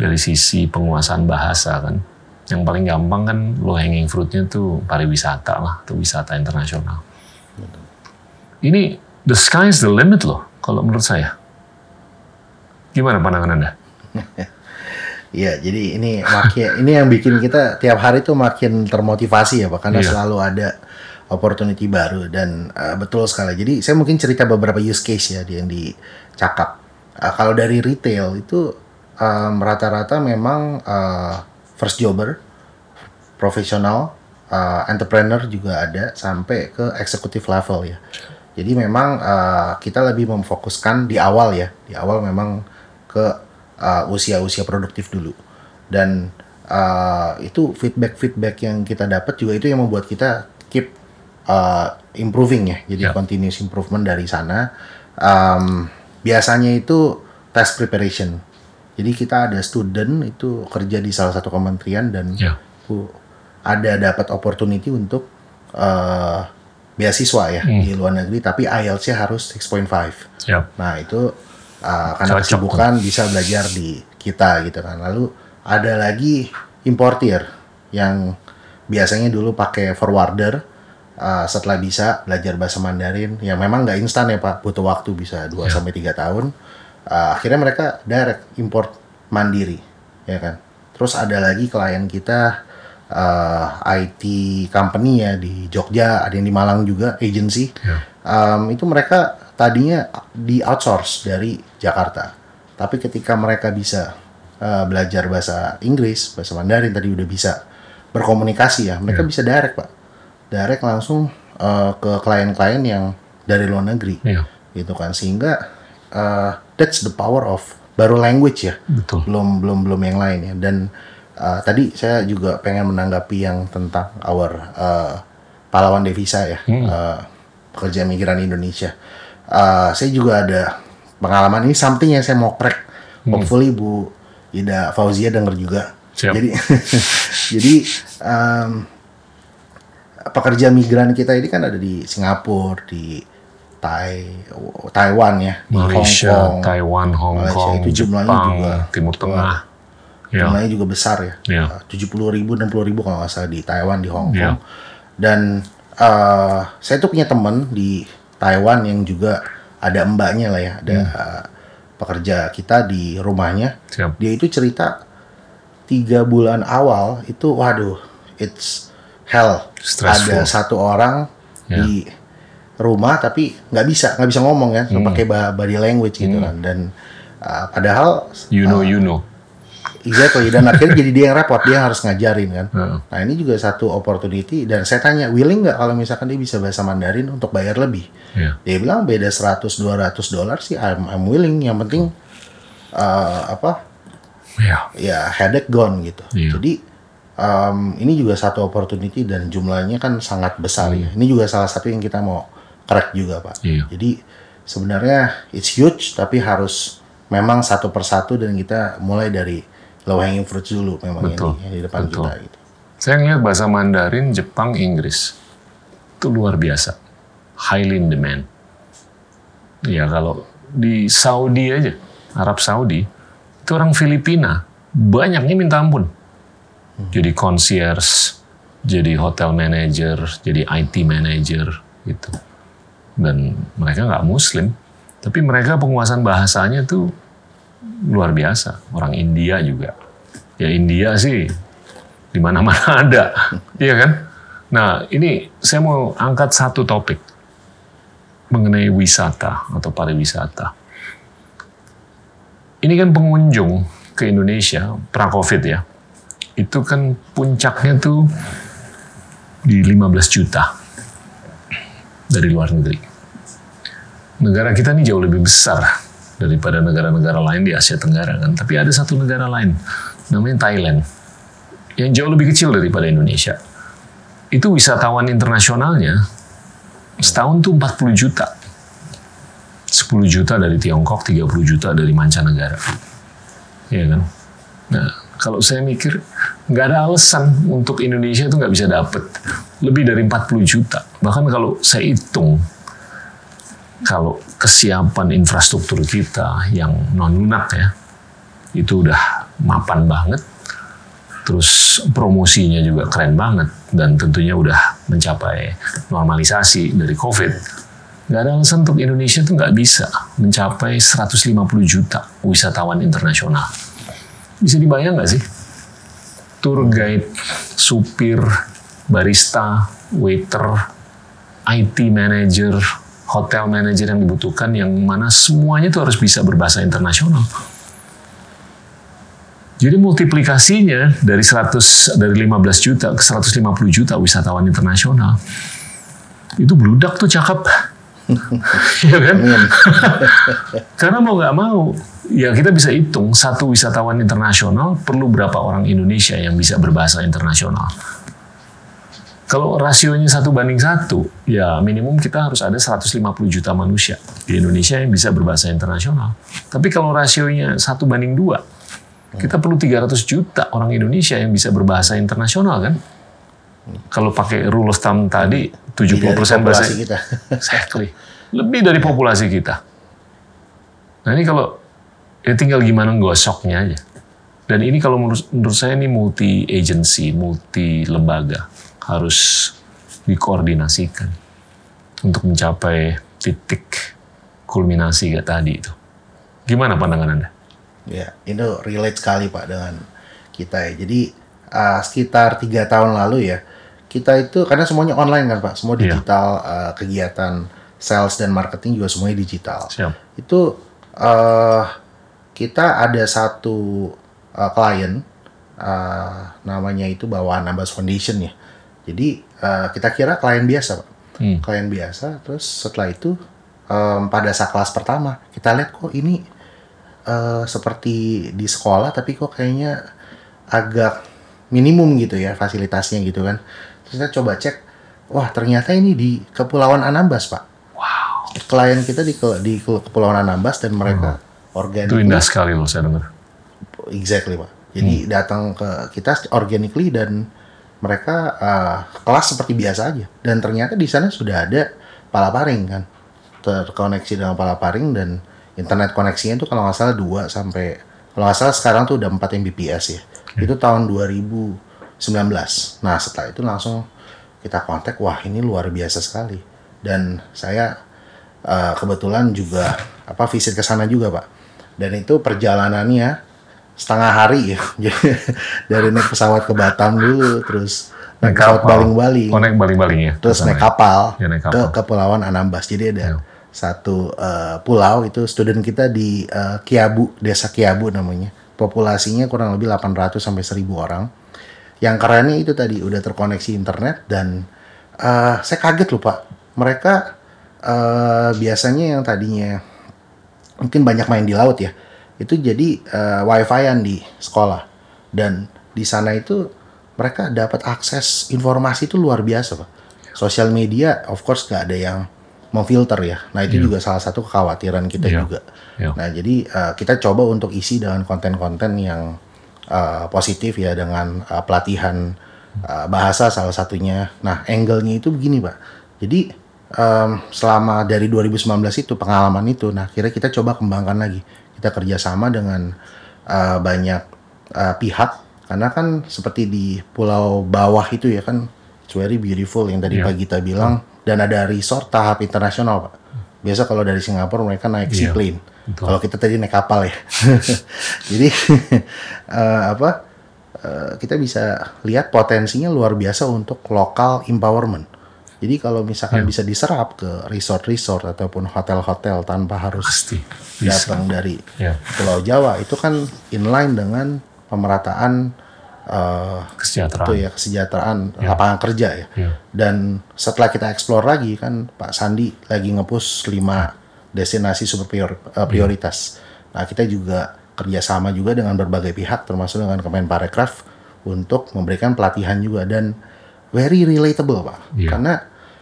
dari sisi penguasaan bahasa kan. Yang paling gampang kan low hanging fruitnya tuh pariwisata lah, atau wisata internasional. Ini the sky is the limit loh, kalau menurut saya. Gimana pandangan Anda? Iya, jadi ini makin ini yang bikin kita tiap hari tuh makin termotivasi ya, Pak, karena Iya. selalu ada opportunity baru dan uh, betul sekali. Jadi saya mungkin cerita beberapa use case ya yang dicakap. Uh, kalau dari retail itu um, rata-rata memang uh, first jobber, profesional, uh, entrepreneur juga ada sampai ke executive level ya. Jadi memang uh, kita lebih memfokuskan di awal ya, di awal memang ke uh, usia-usia produktif dulu. Dan uh, itu feedback-feedback yang kita dapat juga itu yang membuat kita keep uh, improving ya. Jadi Ya. continuous improvement dari sana. Um, biasanya itu test preparation. Jadi kita ada student itu kerja di salah satu kementerian dan itu ada dapat opportunity untuk uh, beasiswa ya di luar negeri tapi IELTS-nya harus 6.5. Ya. Nah itu uh, karena Cocok kesibukan bisa belajar di kita gitu kan. Lalu ada lagi importir yang biasanya dulu pakai forwarder uh, setelah bisa belajar bahasa Mandarin yang memang nggak instan ya Pak, butuh waktu bisa 2 Ya. sampai tiga tahun. Uh, akhirnya mereka direct import mandiri ya kan. Terus ada lagi klien kita uh, IT company ya di Jogja, ada yang di Malang juga agency. Ya. Um, itu mereka tadinya di outsource dari Jakarta. Tapi ketika mereka bisa eh, belajar bahasa Inggris, bahasa Mandarin tadi udah bisa berkomunikasi ya, mereka bisa direct pak, direct langsung eh, ke klien-klien yang dari luar negeri, Iya. gitu kan, sehingga eh, that's the power of baru language ya, Betul. belum belum belum yang lain ya, dan eh, tadi saya juga pengen menanggapi yang tentang our eh, pahlawan devisa ya, eh, pekerja migran Indonesia. Eh, saya juga ada pengalaman ini something yang saya mau crack. Hopefully Bu Ida Fauzia denger juga. Siap. Jadi jadi em, pekerja migran kita ini kan ada di Singapura, di Tai, Taiwan ya, di Malaysia, Hong Kong. Taiwan, Hong Malaysia Kong, itu jumlahnya Jepang, juga Timur Tengah. Ya. jumlahnya juga besar ya. Iya. Tujuh puluh ribu, enam puluh ribu kalau nggak salah di Taiwan, di Hong Iya. Kong. Dan eh, saya tuh punya teman di Taiwan yang juga ada mbaknya lah ya, ada Hmm. eh, pekerja kita di rumahnya. Siap. Dia itu cerita tiga bulan awal itu, waduh, it's hell. Stressful. Ada satu orang Ya. di rumah tapi nggak bisa nggak bisa ngomong ya, Hmm. pakai body language gitu kan. Dan eh, padahal You know, you know. Exactly dan akhirnya jadi dia yang repot dia harus ngajarin kan. Heeh. Nah ini juga satu opportunity dan saya tanya willing nggak kalau misalkan dia bisa bahasa Mandarin untuk bayar lebih. Ya. Dia bilang beda 100-200 dolar sih I'm, I'm willing yang penting eh, apa Ya. ya headache gone gitu. Iya. Jadi em, ini juga satu opportunity dan jumlahnya kan sangat besar ya. Ini juga salah satu yang kita mau crack juga pak. Iya. Jadi sebenarnya it's huge tapi harus memang satu persatu dan kita mulai dari low hanging fruits dulu memang Betul, ini yang di depan betul. kita gitu. Saya ngeliat bahasa Mandarin, Jepang, Inggris. Itu luar biasa. Highly in demand. Ya kalau di Saudi aja, Arab Saudi, itu orang Filipina. Banyaknya minta ampun. Jadi concierge, jadi hotel manager, jadi IT manager, gitu. Dan mereka nggak muslim. Tapi mereka penguasaan bahasanya tuh luar biasa. Orang India juga. Ya India sih di mana-mana ada, iya kan? Nah, ini saya mau angkat satu topik mengenai wisata atau pariwisata. Ini kan pengunjung ke Indonesia pra-Covid ya, itu kan puncaknya tuh di 15 juta dari luar negeri. Negara kita ini jauh lebih besar daripada negara-negara lain di Asia Tenggara kan, tapi ada satu negara lain namanya Thailand yang jauh lebih kecil daripada Indonesia. Itu wisatawan internasionalnya setahun tuh 40 juta. 10 juta dari Tiongkok, 30 juta dari mancanegara. Iya kan? Nah, kalau saya mikir, nggak ada alasan untuk Indonesia itu nggak bisa dapet lebih dari 40 juta. Bahkan kalau saya hitung, kalau kesiapan infrastruktur kita yang non-lunak ya, itu udah mapan banget. Terus promosinya juga keren banget dan tentunya udah mencapai normalisasi dari COVID. Nggak ada alasan untuk Indonesia tuh nggak bisa mencapai 150 juta wisatawan internasional. Bisa dibayang nggak sih? Tour guide, supir, barista, waiter, IT manager, hotel manager yang dibutuhkan yang mana semuanya tuh harus bisa berbahasa internasional. Jadi multiplikasinya dari 100 dari 15 juta ke 150 juta wisatawan internasional. Itu bludak tuh cakep. Iya kan? Karena mau nggak mau, ya kita bisa hitung satu wisatawan internasional perlu berapa orang Indonesia yang bisa berbahasa internasional. Kalau rasionya satu banding satu, ya minimum kita harus ada 150 juta manusia di Indonesia yang bisa berbahasa internasional. Tapi kalau rasionya satu banding dua, kita perlu 300 juta orang Indonesia yang bisa berbahasa internasional kan? Kalau pakai rule of thumb tadi, 70% Dari bahasa populasi kita. Exactly. Lebih dari populasi kita. Nah ini kalau ya tinggal gimana gosoknya aja. Dan ini kalau menurut, menurut saya ini multi agency, multi lembaga harus dikoordinasikan untuk mencapai titik kulminasi kayak tadi itu. Gimana pandangan Anda? Ya, itu relate sekali Pak dengan kita ya. Jadi uh, sekitar tiga tahun lalu ya, kita itu karena semuanya online kan Pak, semua Iya. digital, uh, kegiatan sales dan marketing juga semuanya digital. Siap. Itu uh, kita ada satu uh, klien uh, namanya itu bawaan Ambas Foundation ya. Jadi uh, kita kira klien biasa, Pak. Hmm. Klien biasa. Terus setelah itu um, pada saat kelas pertama kita lihat kok ini uh, seperti di sekolah tapi kok kayaknya agak minimum gitu ya fasilitasnya gitu kan. Terus kita coba cek, wah ternyata ini di Kepulauan Anambas, Pak. Wow. Klien kita di ke- di Kepulauan Anambas dan mereka organik Itu indah sekali loh saya dengar. Exactly pak. Jadi datang ke kita organically dan mereka uh, kelas seperti biasa aja. Dan ternyata di sana sudah ada palaparing kan, terkoneksi dengan palaparing dan internet koneksinya itu kalau nggak salah 2 sampai kalau nggak salah sekarang tuh udah 4 Mbps ya. Itu tahun 2019. Nah setelah itu langsung kita kontak, wah ini luar biasa sekali. Dan saya uh, kebetulan juga apa visit ke sana juga pak. Dan itu perjalanannya setengah hari ya. Dari naik pesawat ke Batam dulu, terus naik pesawat baling-baling, Oh, naik baling-baling ya. terus naik ya? kapal, Ya, naik ke kapal. Kepulauan Anambas. Jadi ada Ya. satu uh, pulau itu student kita di uh, Kiabu, desa Kiabu namanya. Populasinya kurang lebih 800 sampai 1000 orang. Yang kerennya itu tadi udah terkoneksi internet dan uh, saya kaget loh Pak. Mereka uh, biasanya yang tadinya mungkin banyak main di laut ya itu jadi uh, wifi-an di sekolah dan di sana itu mereka dapat akses informasi itu luar biasa pak sosial media of course gak ada yang memfilter ya nah itu juga salah satu kekhawatiran kita Iya. juga Iya. nah jadi uh, kita coba untuk isi dengan konten-konten yang uh, positif ya dengan uh, pelatihan uh, bahasa salah satunya. Nah angle-nya itu begini pak. Jadi em, selama dari 2019 itu pengalaman itu nah kira kita coba kembangkan lagi. Kita kerjasama dengan eh, banyak eh, pihak. Karena kan seperti di pulau bawah itu ya kan it's very beautiful yang tadi Iya. Pak Gita bilang. Dan ada resort tahap internasional Pak. Biasa kalau dari Singapura mereka naik Iya, seaplane. betul. Kalau kita tadi naik kapal ya jadi eh, apa eh, kita bisa lihat potensinya luar biasa untuk lokal empowerment jadi kalau misalkan Iya. bisa diserap ke resort-resort ataupun hotel-hotel tanpa harus Pasti. Bisa. datang dari Ya. Pulau Jawa itu kan inline dengan pemerataan eh, Kesejahteraan. itu ya kesejahteraan lapangan kerja ya. Ya. Dan setelah kita explore lagi kan Pak Sandi lagi ngepush 5 destinasi super prior- eh, prioritas. Nah kita juga kerjasama juga dengan berbagai pihak termasuk dengan Kemenparekraf untuk memberikan pelatihan juga dan very relatable Pak. Iya. Karena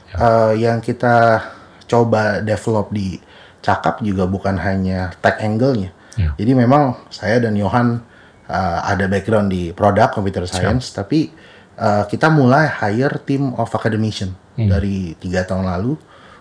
eh, yang kita coba develop di Cakap juga bukan hanya tech angle-nya. Iya. Jadi memang saya dan Johan uh, ada background di produk computer science, tapi uh, kita mulai hire team of academician Hmm. dari tiga tahun lalu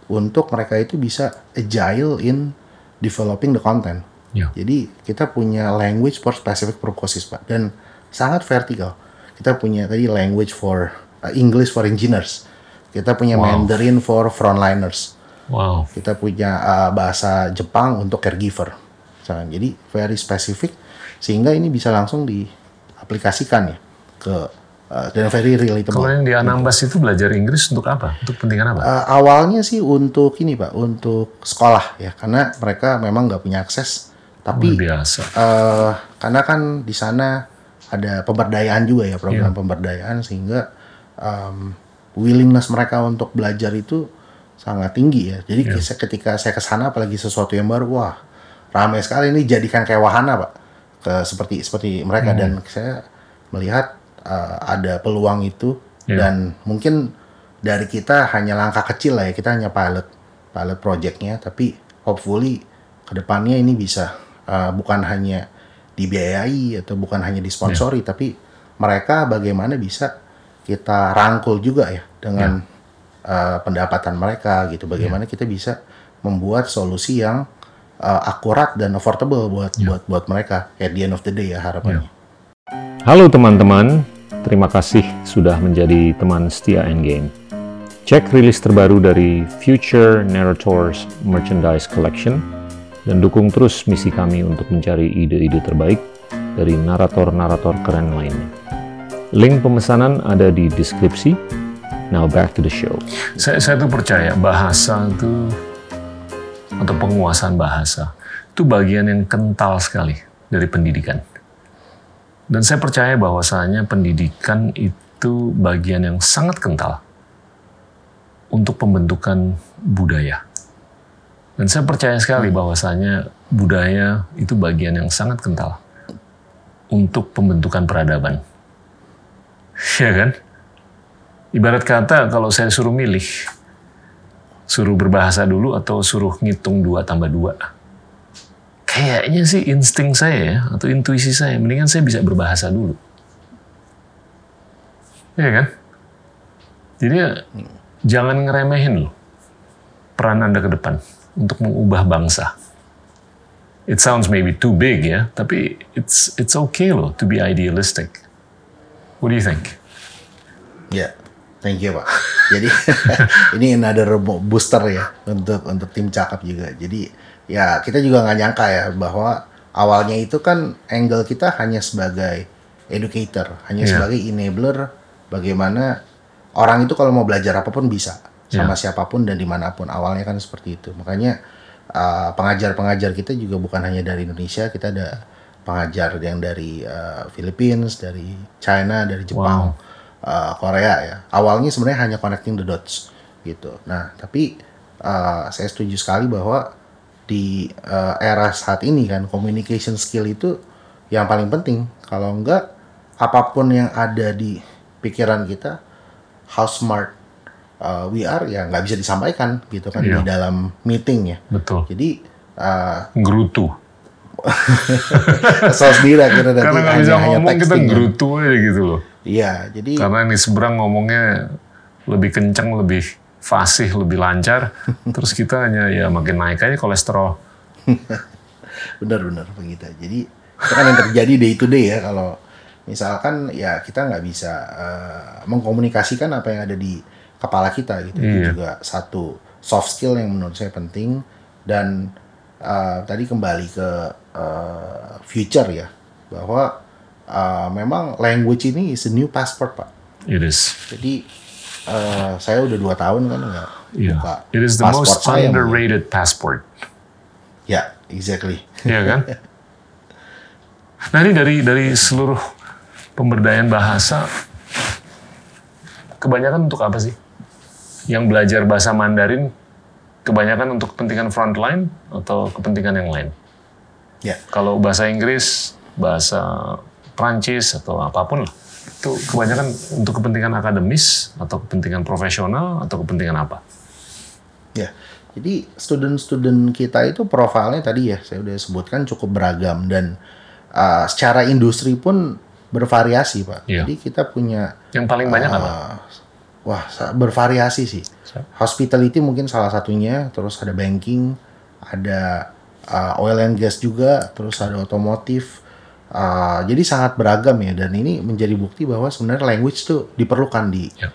untuk mereka itu bisa agile in developing the content. Ya. Jadi kita punya language for specific purposes pak dan sangat vertikal. Kita punya tadi language for uh, English for engineers. Kita punya Wow. Mandarin for frontliners Wow. kita punya uh, bahasa Jepang untuk caregiver. Misalkan. Jadi very specific sehingga ini bisa langsung diaplikasikan ya ke uh, dan very relatable. Yang di Anambas itu belajar Inggris untuk apa? Untuk kepentingan apa? Uh, awalnya sih untuk ini pak, untuk sekolah ya, karena mereka memang nggak punya akses. Tapi Luar biasa. uh, karena kan di sana ada pemberdayaan juga ya program Iya. pemberdayaan sehingga um, willingness mereka untuk belajar itu sangat tinggi ya. Jadi Iya. saya- ketika saya ke sana apalagi sesuatu yang baru, wah ramai sekali ini jadikan kayak wahana pak, ke seperti seperti mereka Hmm. dan saya melihat uh, ada peluang itu. Iya. dan mungkin dari kita hanya langkah kecil lah ya kita hanya pilot pilot projectnya. Tapi hopefully ke depannya ini bisa uh, bukan hanya dibiayai atau bukan hanya disponsori tapi mereka bagaimana bisa kita rangkul juga ya dengan uh, pendapatan mereka gitu. Bagaimana kita bisa membuat solusi yang uh, akurat dan affordable buat buat buat mereka at the end of the day ya harapannya. Halo teman-teman, terima kasih sudah menjadi teman setia Endgame. Cek rilis terbaru dari Future Narrators Merchandise Collection dan dukung terus misi kami untuk mencari ide-ide terbaik dari narator-narator keren lainnya. Link pemesanan ada di deskripsi. Now back to the show. Saya, saya tuh percaya bahasa itu atau penguasaan bahasa itu bagian yang kental sekali dari pendidikan. Dan saya percaya bahwasanya pendidikan itu bagian yang sangat kental untuk pembentukan budaya. Dan saya percaya sekali bahwasanya budaya itu bagian yang sangat kental untuk pembentukan peradaban. Ya kan? Ibarat kata kalau saya suruh milih, suruh berbahasa dulu atau suruh ngitung dua tambah dua. Kayaknya sih insting saya ya, atau intuisi saya, mendingan saya bisa berbahasa dulu. Ya kan? Jadi ya, jangan ngeremehin loh peran Anda ke depan untuk mengubah bangsa. It sounds maybe too big ya, tapi it's it's okay loh to be idealistic. What do you think? Ya, thank you Pak. Jadi ini another booster ya untuk untuk tim cakap juga. Jadi ya kita juga nggak nyangka ya bahwa awalnya itu kan angle kita hanya sebagai educator, hanya Iya. sebagai enabler bagaimana orang itu kalau mau belajar apa pun bisa sama Iya. siapa pun dan di mana pun. Awalnya kan seperti itu. Makanya uh, pengajar-pengajar kita juga bukan hanya dari Indonesia, kita ada pengajar yang dari uh, Philippines, dari China, dari Jepang, uh, Korea ya. Awalnya sebenarnya hanya connecting the dots gitu. Nah, tapi uh, saya setuju sekali bahwa di uh, era saat ini kan communication skill itu yang paling penting. Kalau enggak apa pun yang ada di pikiran kita, how smart uh, we are ya nggak bisa disampaikan gitu kan Iya. di dalam meeting ya. Betul. Jadi uh, Gerutu. kesel sendiri akhirnya Karena nggak bisa hanya ngomong kita kan. gerutu aja gitu loh. Iya, jadi Karena ini seberang ngomongnya lebih kencang, lebih fasih, lebih lancar. Terus kita hanya ya makin naik aja kolesterol. benar-benar begitu. Jadi itu kan yang terjadi day to day ya kalau misalkan ya kita nggak bisa eh, mengkomunikasikan apa yang ada di kepala kita gitu. Itu Iya. juga satu soft skill yang menurut saya penting dan eh, tadi kembali ke eh, future ya bahwa eh, memang language ini is a new passport pak. It is. Jadi eh, saya udah dua tahun kan nggak Yeah. buka It is the most underrated passport. Ya, exactly. Iya kan? Nah ini dari dari seluruh pemberdayaan bahasa, kebanyakan untuk apa sih? Yang belajar bahasa Mandarin, kebanyakan untuk kepentingan frontline atau kepentingan yang lain? Ya. Kalau bahasa Inggris, bahasa Prancis atau apa pun lah, itu kebanyakan untuk kepentingan akademis atau kepentingan profesional atau kepentingan apa? Ya, jadi student-student kita itu profilnya tadi ya saya udah sebutkan cukup beragam dan uh, secara industri pun bervariasi pak. Iya. Jadi kita punya Yang paling banyak apa? uh, wah bervariasi sih. Hospitality mungkin salah satunya, terus ada banking, ada uh, oil and gas juga, terus ada otomotif. Uh, jadi sangat beragam ya dan ini menjadi bukti bahwa sebenarnya language tuh diperlukan di Ya.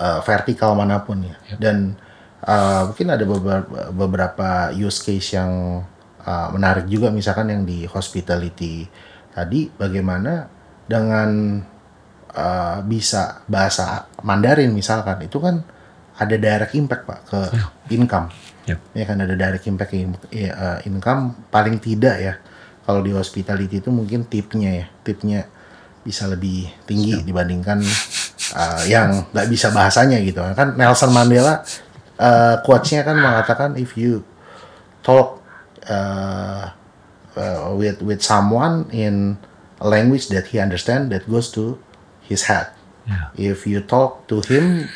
uh, vertikal mana pun ya. Dan uh, mungkin ada beberapa, beberapa use case yang uh, menarik juga misalkan yang di hospitality tadi bagaimana dengan uh, bisa bahasa Mandarin misalkan itu kan ada direct impact pak ke income Ya. ya kan ada direct impact ke in- ya, income paling tidak ya kalau di hospitality itu mungkin tipnya ya tipnya bisa lebih tinggi dibandingkan uh, yang nggak bisa bahasanya gitu. Kan Nelson Mandela uh, quotes-nya kan mengatakan if you talk uh, uh, with with someone in a language that he understand that goes to his head. If you talk to him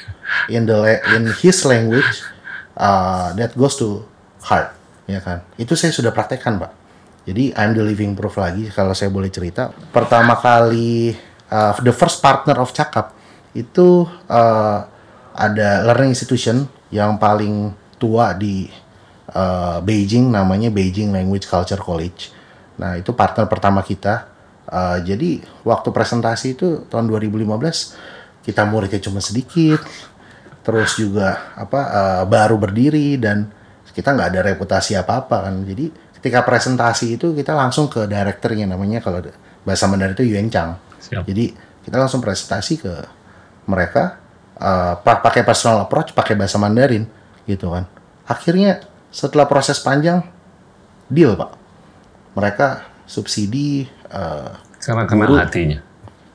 in the in his language uh, that goes to heart. Ya kan? Itu saya sudah praktekkan pak jadi I'm the living proof lagi kalau saya boleh cerita pertama kali uh, the first partner of Cakap itu uh, ada learning institution yang paling tua di uh, Beijing namanya Beijing Language Culture College nah itu partner pertama kita Uh, jadi waktu presentasi itu tahun 2015 kita muridnya cuma sedikit, terus juga apa uh, baru berdiri dan kita nggak ada reputasi apa-apa kan. Jadi ketika presentasi itu kita langsung ke direkturnya namanya kalau bahasa Mandarin itu Yuan Chang. Siap. Jadi kita langsung presentasi ke mereka uh, pa- pakai personal approach, pakai bahasa Mandarin gitu kan. Akhirnya setelah proses panjang deal pak, mereka subsidi uh, Karena kena Guru. hatinya.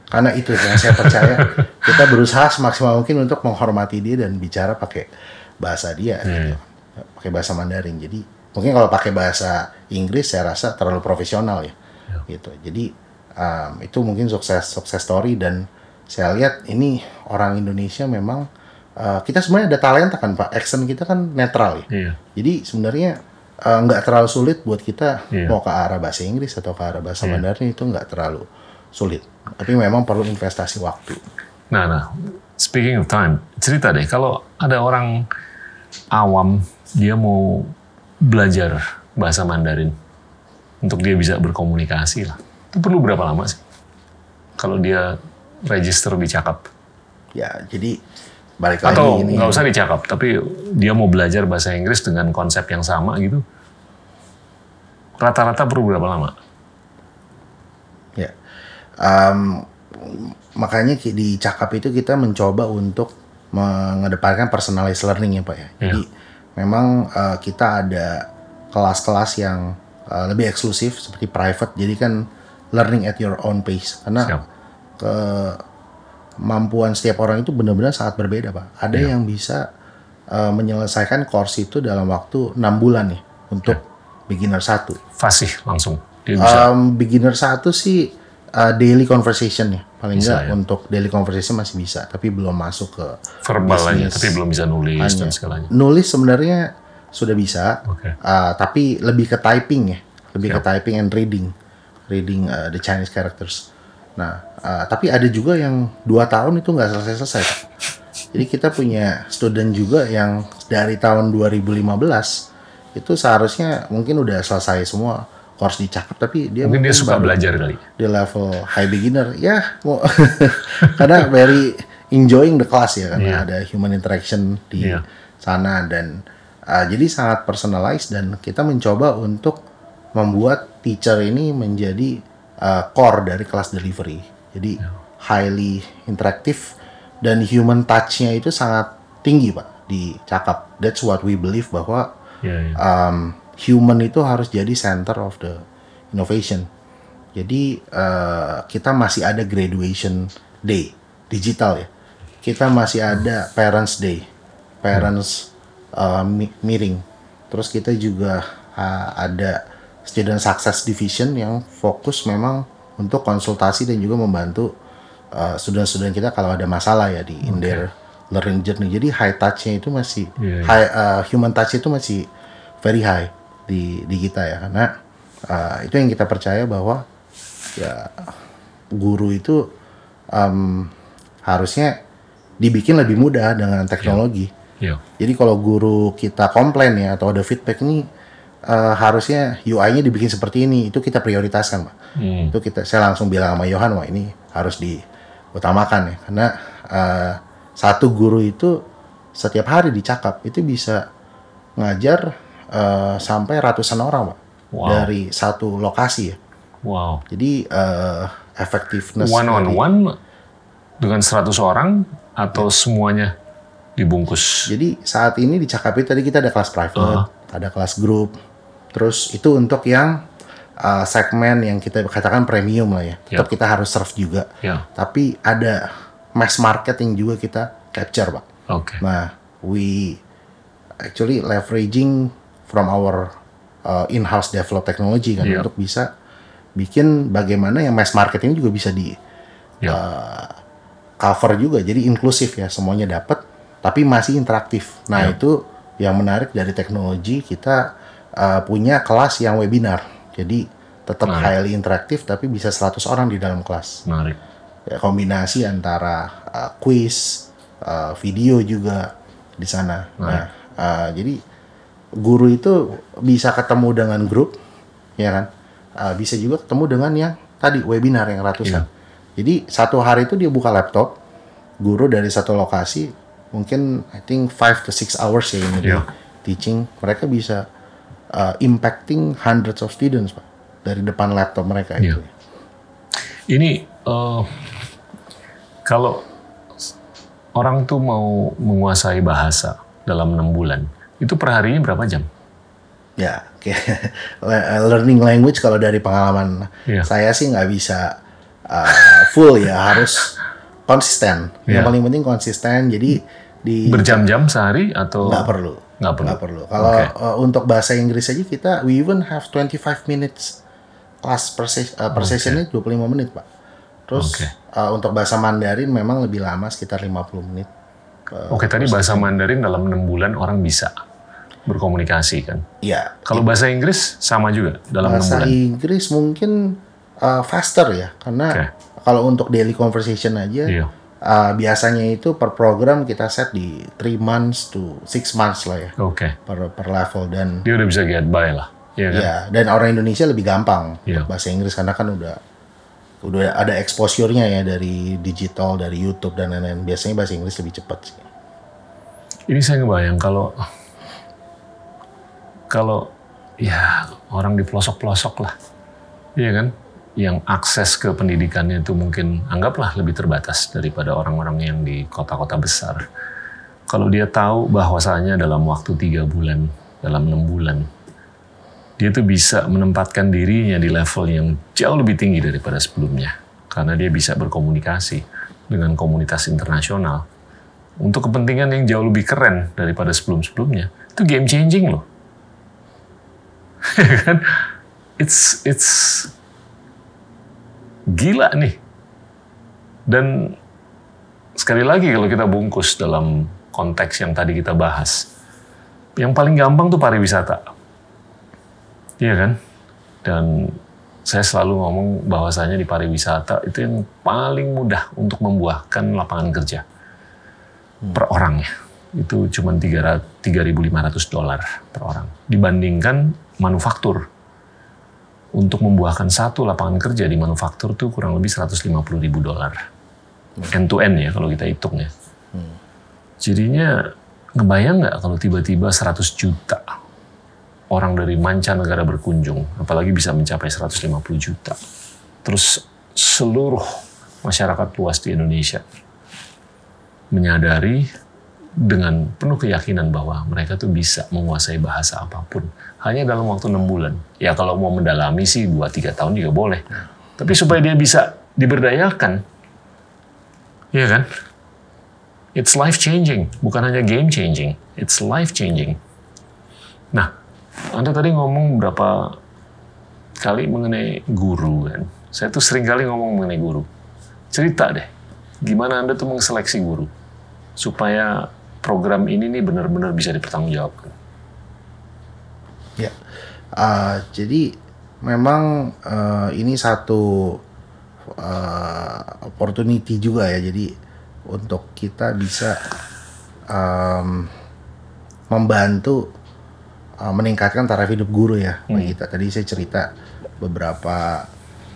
Karena itu yang saya percaya kita berusaha semaksimal mungkin untuk menghormati dia dan bicara pakai bahasa dia, gitu. pakai bahasa Mandarin. Jadi mungkin kalau pakai bahasa Inggris saya rasa terlalu profesional ya, gitu. Jadi um, itu mungkin sukses sukses story dan saya lihat ini orang Indonesia memang uh, kita sebenarnya ada talenta kan Pak, accent kita kan netral ya. Iya. Jadi sebenarnya uh, nggak terlalu sulit buat kita Iya. mau ke arah bahasa Inggris atau ke arah bahasa Mandarin itu nggak terlalu sulit. Tapi memang perlu investasi waktu. Nah, nah, speaking of time, cerita deh kalau ada orang awam dia mau belajar bahasa Mandarin untuk dia bisa berkomunikasi lah. Itu perlu berapa lama sih? Kalau dia register di Cakap Ya, jadi balik atau lagi ini. nggak usah di Cakap, tapi dia mau belajar bahasa Inggris dengan konsep yang sama gitu. Rata-rata perlu berapa lama? Ya. Em, makanya di Cakap itu kita mencoba untuk mengedepankan personalized learning ya Pak ya. Jadi memang eh, kita ada kelas-kelas yang eh, lebih eksklusif seperti private. Jadi kan learning at your own pace. Karena kemampuan setiap orang itu benar-benar sangat berbeda Pak. Ada Iya. yang bisa eh, menyelesaikan course itu dalam waktu enam bulan ya untuk beginner satu. Fasih langsung. Dia bisa Um, beginner satu sih uh, daily conversation ya paling enggak ya. untuk daily conversation masih bisa tapi belum masuk ke verbal aja, tapi belum bisa nulis dan segalanya. nulis sebenarnya sudah bisa Oke. uh, tapi lebih ke typing ya lebih ke Siap. typing and reading reading uh, the Chinese characters nah uh, tapi ada juga yang dua tahun itu nggak selesai selesai jadi kita punya student juga yang dari tahun 2015 itu seharusnya mungkin udah selesai semua course dicakap tapi dia Mungkin dia suka belajar kali. di level high beginner ya karena very enjoying the class ya karena Iya. ada human interaction di Iya. sana dan uh, jadi sangat personalized dan kita mencoba untuk membuat teacher ini menjadi uh, core dari kelas delivery jadi Iya. highly interaktif dan human touch-nya itu sangat tinggi pak di cakap that's what we believe bahwa Iya, iya. um, human itu harus jadi center of the innovation. Jadi uh, kita masih ada graduation day digital ya. Kita masih ada parents day, parents uh, meeting. Terus kita juga uh, ada student success division yang fokus memang untuk konsultasi dan juga membantu uh, student-student kita kalau ada masalah ya di in their learning journey. Jadi high touch-nya itu masih Iya, iya. high uh, human touch itu masih very high di di kita ya karena uh, itu yang kita percaya bahwa ya guru itu um, harusnya dibikin lebih mudah dengan teknologi. Iya. Jadi kalau guru kita komplain ya atau ada feedback ini uh, harusnya UI-nya dibikin seperti ini, itu kita prioritaskan, Pak. Hmm. Itu kita saya langsung bilang sama Yohan, wah ini harus diutamakan ya, karena uh, satu guru itu setiap hari dicakap itu bisa ngajar uh, sampai ratusan orang, Pak, Wow. dari satu lokasi ya. Wow. Jadi uh, effectiveness One on dari- one dengan 100 orang atau semuanya dibungkus? Jadi saat ini di Cakapi tadi kita ada kelas private, Uh-huh. ada kelas grup. Terus itu untuk yang uh, segmen yang kita katakan premium lah ya. Tetap Ya. kita harus serve juga. Ya. Tapi ada mass market yang juga kita capture, Pak. Oke. Nah, we actually leveraging from our uh, in-house develop technology kan Iya. untuk bisa bikin bagaimana yang mass market ini juga bisa di Ya. cover juga jadi inklusif ya semuanya dapat tapi masih interaktif nah Ya. itu yang menarik dari teknologi kita uh, punya kelas yang webinar jadi tetap Menarik. highly interaktif tapi bisa 100 orang di dalam kelas Menarik. ya, kombinasi antara uh, quiz uh, video juga di sana nah uh, jadi guru itu bisa ketemu dengan grup ya kan? Uh, bisa juga ketemu dengan yang tadi webinar yang ratusan. Jadi satu hari itu dia buka laptop guru dari satu lokasi mungkin I think 5 to 6 hours ya ini Iya. dia teaching. Mereka bisa uh, impacting hundreds of students pak dari depan laptop mereka Iya. itu Ini eh, kalau orang tuh mau menguasai bahasa dalam enam bulan, itu perharinya berapa jam? Ya, oke. Le- learning language kalau dari pengalaman Iya. saya sih nggak bisa uh, full ya harus konsisten. Yang Iya. paling penting konsisten. Jadi di Berjam-jam sehari atau nggak perlu. Nggak perlu. Nggak perlu. Kalau Oke. uh, untuk bahasa Inggris aja kita we even have 25 minutes class per, ses- uh, per sessionnya 25 menit pak. Terus Oke. uh, untuk bahasa Mandarin memang lebih lama sekitar 50 menit. Oke, tadi bahasa Mandarin dalam enam bulan orang bisa berkomunikasi kan. Ya. Kalau bahasa Inggris sama juga dalam Bahasa bulan. Inggris mungkin uh, faster ya karena Oke. kalau untuk daily conversation aja Iya. uh, biasanya itu per program kita set di 3 months to 6 months lah ya Oke, per per level dan dia udah bisa get by lah, Iya kan? ya dan orang Indonesia lebih gampang Iya. bahasa Inggris karena kan udah udah ada exposure-nya ya dari digital dari YouTube dan lain-lain biasanya bahasa Inggris lebih cepat sih Ini saya ngebayang kalau kalau ya orang di pelosok-pelosok lah, iya kan, yang akses ke pendidikannya itu mungkin anggaplah lebih terbatas daripada orang-orang yang di kota-kota besar. Kalau dia tahu bahwasanya dalam waktu tiga bulan, dalam enam bulan, dia tuh bisa menempatkan dirinya di level yang jauh lebih tinggi daripada sebelumnya, karena dia bisa berkomunikasi dengan komunitas internasional untuk kepentingan yang jauh lebih keren daripada sebelum-sebelumnya. Itu game changing loh. kan? It's it's gila nih. Dan sekali lagi kalau kita bungkus dalam konteks yang tadi kita bahas, yang paling gampang tuh pariwisata. Iya kan? Dan saya selalu ngomong bahwasanya di pariwisata itu yang paling mudah untuk membuahkan lapangan kerja per orangnya itu cuma 3.500 dolar per orang dibandingkan manufaktur. Untuk membuahkan satu lapangan kerja di manufaktur tuh kurang lebih 150 ribu dolar. End to end ya kalau kita hitung ya. Jadinya ngebayang nggak kalau tiba-tiba 100 juta orang dari mancanegara berkunjung apalagi bisa mencapai 150 juta? Terus seluruh masyarakat luas di Indonesia menyadari dengan penuh keyakinan bahwa mereka tuh bisa menguasai bahasa apa pun hanya dalam waktu enam bulan. Ya kalau mau mendalami sih 2-3 tahun juga boleh. Tapi supaya dia bisa diberdayakan, ya kan? It's life changing, bukan hanya game changing. It's life changing. Nah, Anda tadi ngomong berapa kali mengenai guru kan? Saya tuh sering kali ngomong mengenai guru. Cerita deh, gimana Anda tuh mengseleksi guru supaya program ini nih benar-benar bisa dipertanggungjawabkan. Ya, Uh, jadi memang uh, ini satu uh, opportunity juga ya. Jadi untuk kita bisa um, membantu uh, meningkatkan taraf hidup guru ya bagi kita. Tadi saya cerita beberapa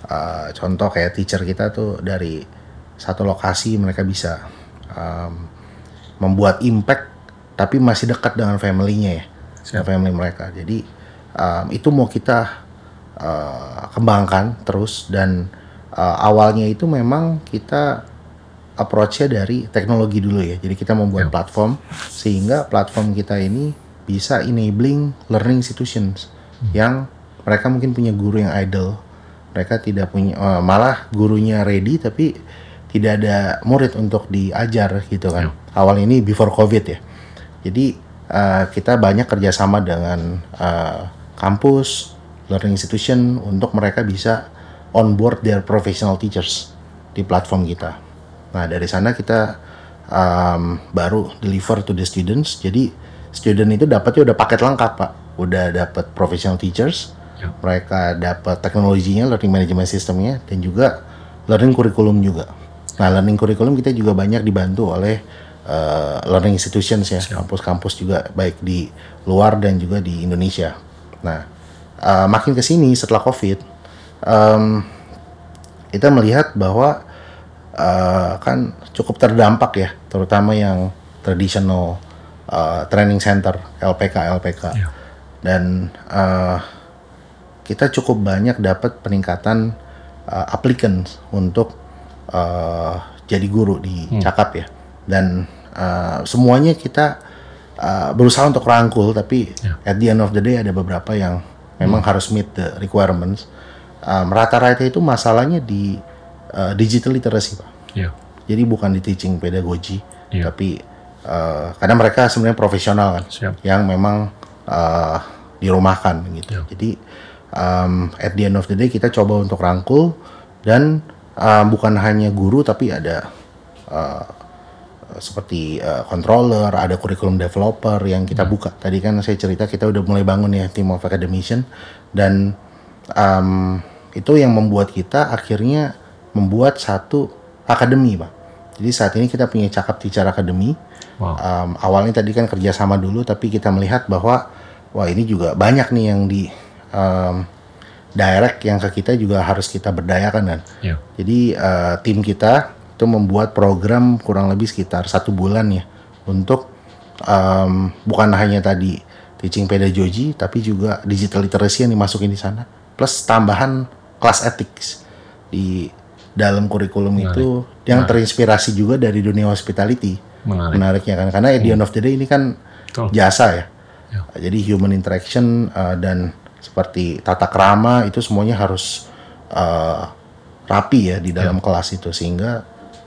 uh, contoh kayak teacher kita tuh dari satu lokasi mereka bisa um, membuat impact tapi masih dekat dengan family-nya ya, dengan family mereka. Jadi um, itu mau kita uh, kembangkan terus dan uh, awalnya itu memang kita approach-nya dari teknologi dulu ya. Jadi kita membuat platform sehingga platform kita ini bisa enabling learning institutions yang mereka mungkin punya guru yang idle. Mereka tidak punya uh, malah gurunya ready tapi tidak ada murid untuk diajar gitu kan. Awal ini before covid ya. Jadi uh, kita banyak kerjasama dengan uh, kampus, learning institution untuk mereka bisa onboard their professional teachers di platform kita. Nah dari sana kita um, baru deliver to the students. Jadi student itu dapatnya udah paket lengkap pak, udah dapat professional teachers, Ya. mereka dapat teknologinya, learning management systemnya, dan juga learning curriculum juga. Nah learning curriculum kita juga banyak dibantu oleh uh, learning institutions ya, kampus-kampus juga baik di luar dan juga di Indonesia. Nah uh, makin ke sini setelah COVID, um, kita melihat bahwa uh, kan cukup terdampak ya, terutama yang traditional uh, training center LPK LPK Iya. dan uh, kita cukup banyak dapat peningkatan uh, applicants untuk uh, jadi guru di Cakap ya dan uh, semuanya kita uh, berusaha untuk rangkul tapi at the end of the day ada beberapa yang memang harus meet the requirements um, rata-rata itu masalahnya di uh, digital literacy pak. Iya. Jadi bukan di teaching pedagogi, Iya. tapi uh, karena mereka sebenarnya profesional kan, Siap. yang memang uh, dirumahkan gitu. Iya. Jadi um, at the end of the day kita coba untuk rangkul dan uh, bukan hanya guru tapi ada uh, seperti uh, controller, ada curriculum developer yang kita buka. Tadi kan saya cerita kita udah mulai bangun ya team of academician dan um, itu yang membuat kita akhirnya membuat satu akademi, Pak. Jadi saat ini kita punya Cakap Teacher Academy. Wow. Um, awalnya tadi kan kerjasama dulu, tapi kita melihat bahwa wah ini juga banyak nih yang di um, direct yang ke kita juga harus kita berdayakan kan. Iya. Jadi uh, tim kita itu membuat program kurang lebih sekitar satu bulan ya untuk um, bukan hanya tadi teaching pedagogy tapi juga digital literacy yang dimasukin di sana plus tambahan kelas ethics di dalam kurikulum itu yang terinspirasi juga dari dunia hospitality Menarik. menariknya kan karena at the end of the day ini kan Betul. jasa ya Ya. jadi human interaction uh, dan seperti tata krama itu semuanya harus uh, rapi ya di dalam kelas itu sehingga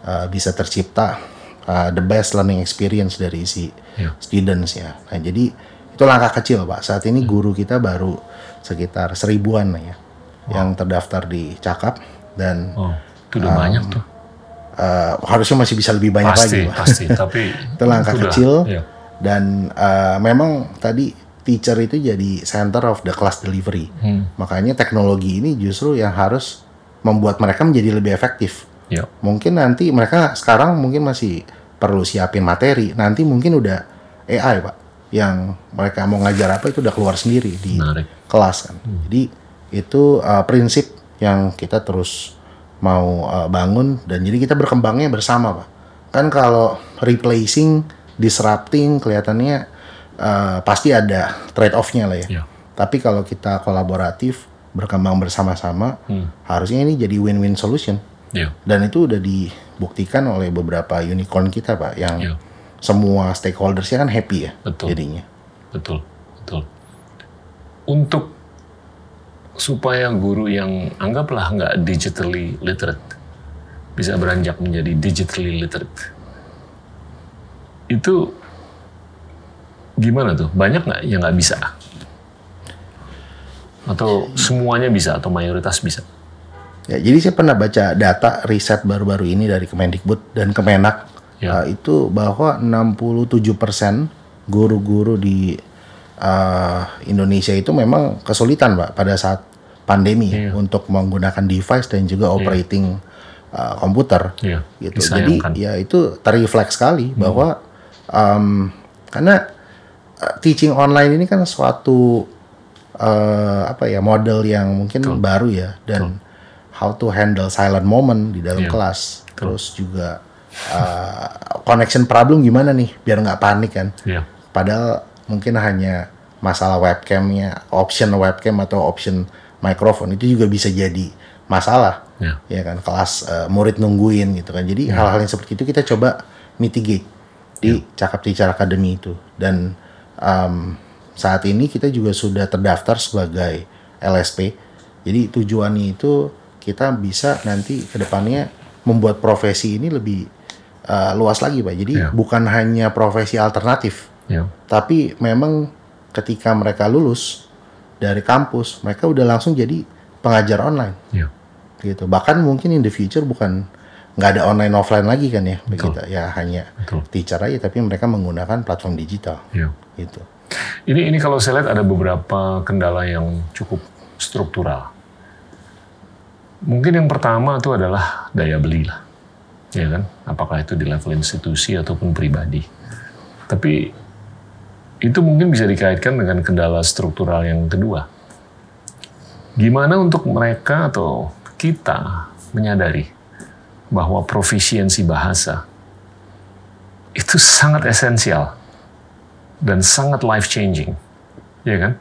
uh, bisa tercipta uh, the best learning experience dari si Ya. students ya. Nah jadi itu langkah kecil pak. Saat ini guru kita baru sekitar seribuan ya yang terdaftar di Cakap dan Oh, itu udah banyak tuh. uh, harusnya masih bisa lebih banyak Pasti, lagi pak. pasti. Tapi itu langkah udah, kecil iya. dan uh, memang tadi teacher itu jadi center of the class delivery Hmm. makanya teknologi ini justru yang harus membuat mereka menjadi lebih efektif Iya. mungkin nanti mereka sekarang mungkin masih perlu siapin materi nanti mungkin udah AI pak yang mereka mau ngajar apa itu udah keluar sendiri di Menarik. kelas kan jadi itu uh, prinsip yang kita terus mau uh, bangun dan jadi kita berkembangnya bersama pak kan kalau replacing disrupting kelihatannya uh, pasti ada trade off-nya lah ya Iya. tapi kalau kita kolaboratif berkembang bersama-sama Hmm. harusnya ini jadi win-win solution Iya. dan itu udah dibuktikan oleh beberapa unicorn kita pak yang Iya. semua stakeholdersnya kan happy ya Betul. jadinya Betul, betul. Untuk supaya guru yang anggaplah nggak digitally literate bisa beranjak menjadi digitally literate, itu gimana tuh? Banyak nggak yang nggak bisa? Atau semuanya bisa atau mayoritas bisa? Ya, jadi saya pernah baca data riset baru-baru ini dari Kemendikbud dan Kemenak Ya. uh, itu bahwa 67% guru-guru di uh, Indonesia itu memang kesulitan, Pak, pada saat pandemi Iya. untuk menggunakan device dan juga operating uh, komputer Iya, gitu. Jadi ya itu terrefleks sekali bahwa um, karena uh, teaching online ini kan suatu uh, apa ya model yang mungkin baru ya dan how to handle silent moment di dalam Iya. kelas. Terus juga uh, connection problem gimana nih biar nggak panik kan? Iya, padahal mungkin hanya masalah webcamnya option webcam atau option mikrofon itu juga bisa jadi masalah. Iya, ya kan? Kelas eh, murid nungguin gitu kan. Jadi hal-hal yang seperti itu kita coba mitigate di Cakap Teacher Academy itu. Dan um, saat ini kita juga sudah terdaftar sebagai LSP jadi tujuannya itu kita bisa nanti ke depannya membuat profesi ini lebih eh, luas lagi pak jadi Iya. bukan hanya profesi alternatif iya, tapi memang ketika mereka lulus dari kampus mereka udah langsung jadi pengajar online iya. gitu bahkan mungkin in the future bukan nggak ada online offline lagi kan ya begitu ya hanya Betul. teacher aja tapi mereka menggunakan platform digital iya. gitu Ini ini kalau saya lihat ada beberapa kendala yang cukup struktural. Mungkin yang pertama itu adalah daya beli lah, ya kan? Apakah itu di level institusi ataupun pribadi. Tapi itu mungkin bisa dikaitkan dengan kendala struktural yang kedua. Gimana untuk mereka atau kita menyadari bahwa profisiensi bahasa itu sangat esensial dan sangat life changing, ya kan?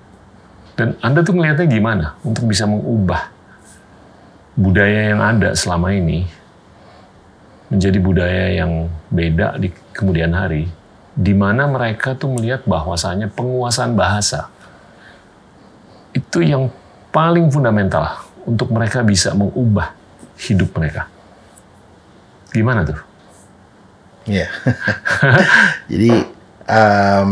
Dan Anda tuh ngelihatnya gimana untuk bisa mengubah budaya yang ada selama ini menjadi budaya yang beda di kemudian hari, di mana mereka tuh melihat bahwasanya penguasaan bahasa itu yang paling fundamental untuk mereka bisa mengubah hidup mereka. Gimana tuh? Iya. Jadi em,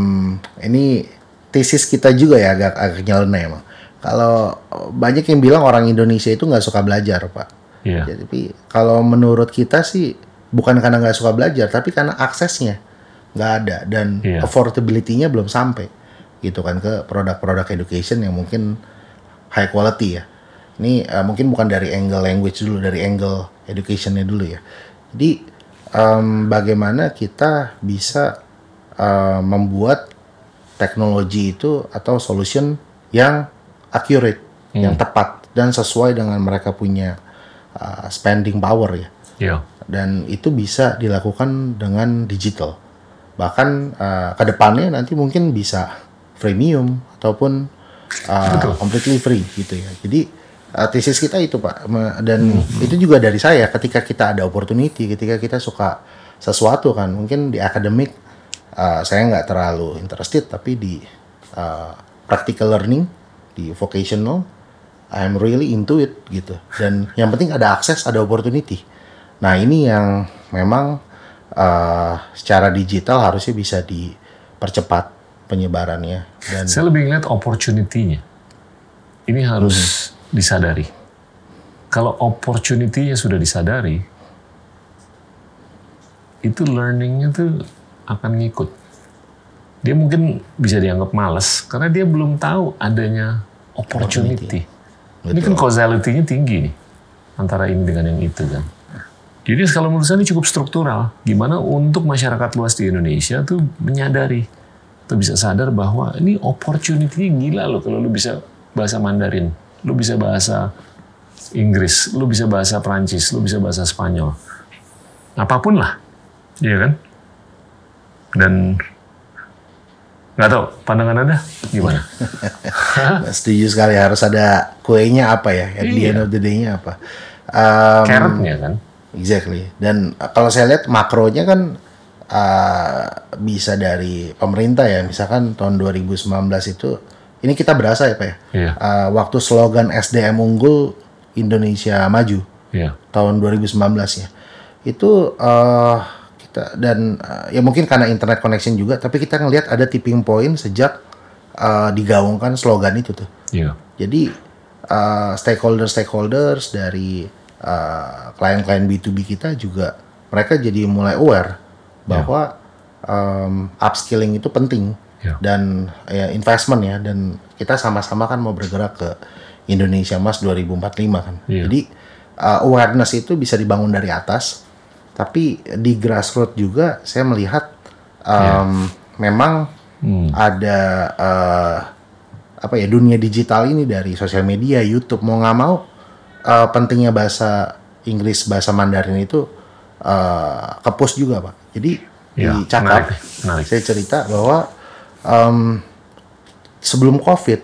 ini tesis kita juga ya agak agak nyeleneh emang. Kalau banyak yang bilang orang Indonesia itu nggak suka belajar, Pak. Iya. Jadi kalau menurut kita sih bukan karena nggak suka belajar, tapi karena aksesnya nggak ada dan Iya. affordability-nya belum sampai gitu kan ke produk-produk education yang mungkin high quality ya. Ini eh, mungkin bukan dari angle language dulu, dari angle educationnya dulu ya. Jadi em, bagaimana kita bisa eh, membuat teknologi itu atau solution yang accurate, yang tepat dan sesuai dengan mereka punya uh, spending power ya. Iya. Dan itu bisa dilakukan dengan digital. Bahkan uh, ke depannya nanti mungkin bisa freemium ataupun uh, completely free gitu ya. Jadi uh, tesis kita itu Pak dan itu juga dari saya ketika kita ada opportunity, ketika kita suka sesuatu kan, mungkin di akademik uh, saya nggak terlalu interested tapi di uh, practical learning, di vocational I'm really into it gitu. Dan yang penting ada akses, ada opportunity. Nah ini yang memang uh, secara digital harusnya bisa dipercepat penyebarannya dan Saya lebih ngeliat opportunity-nya. Ini harus disadari. Kalau opportunity-nya sudah disadari, itu learning-nya tuh akan ngikut. Dia mungkin bisa dianggap males karena dia belum tahu adanya opportunity. Ini kan causality-nya tinggi nih antara ini dengan yang itu kan. Jadi kalau menurut saya ini cukup struktural. Gimana untuk masyarakat luas di Indonesia tuh menyadari atau bisa sadar bahwa ini opportunity gila loh kalau lu bisa bahasa Mandarin, lu bisa bahasa Inggris, lu bisa bahasa Prancis, lu bisa bahasa Spanyol. Apa pun lah. Iya kan? Dan nggak tahu pandangan Anda gimana? setuju sekali harus ada kuenya apa ya at the Iya. end of the day-nya apa. Um, Carrotnya kan? Exactly. Dan uh, kalau saya lihat makronya kan uh, bisa dari pemerintah ya. Misalkan tahun 2019 itu ini kita berasa ya Pak ya. Iya. Uh, waktu slogan SDM unggul Indonesia maju Iya. tahun 2019 ya. Itu uh, dan uh, ya mungkin karena internet connection juga tapi kita ngelihat ada tipping point sejak uh, digaungkan slogan itu tuh. Iya. Jadi uh, stakeholder-stakeholders dari uh, klien-klien B2B kita juga mereka jadi mulai aware bahwa um, upskilling itu penting Ya. dan ya, investment ya dan kita sama-sama kan mau bergerak ke Indonesia Mas 2045 kan. Iya. Jadi uh, awareness itu bisa dibangun dari atas tapi di grassroots juga saya melihat um, memang ada uh, apa ya dunia digital ini dari sosial media, YouTube mau nggak mau uh, pentingnya bahasa Inggris, bahasa Mandarin itu uh, kepus juga pak. Jadi di cakap menarik, menarik. saya cerita bahwa um, sebelum COVID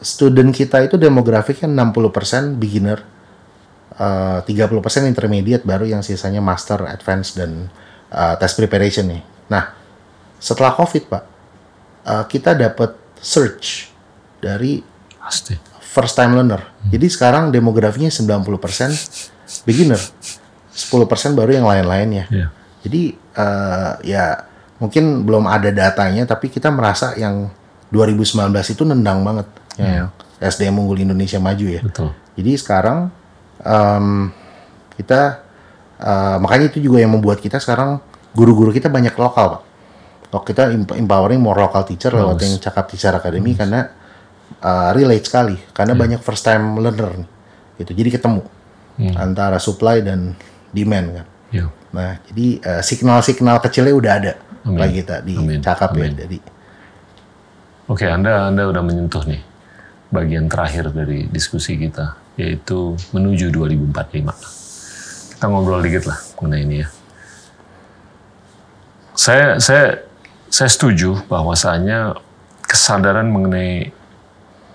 student kita itu demografiknya 60% beginner, uh, 30% intermediate baru yang sisanya master, advance dan uh, test preparation nih. Nah, setelah COVID, Pak, uh, kita dapat search dari Pasti. first time learner. Jadi sekarang demografinya 90% beginner. 10% baru yang lain-lainnya. Iya. Jadi eh, ya mungkin belum ada datanya tapi kita merasa yang 2019 itu nendang banget yang SDM unggul Indonesia maju ya. Betul. Jadi sekarang em, kita eh, makanya itu juga yang membuat kita sekarang guru-guru kita banyak lokal pak. Kalau kita emp- empowering more local teacher lewat yang cakap teacher academy karena eh, relate sekali karena banyak first time learner nih. gitu. Jadi ketemu antara supply dan demand kan. Iya. Nah, jadi eh, signal-signal kecilnya udah ada Amin. bagi kita di Amin. cakap ya. Jadi Oke, Anda Anda udah menyentuh nih bagian terakhir dari diskusi kita, yaitu menuju 2045. Kita ngobrol dikit lah mengenai ini ya. Saya saya saya setuju bahwasanya kesadaran mengenai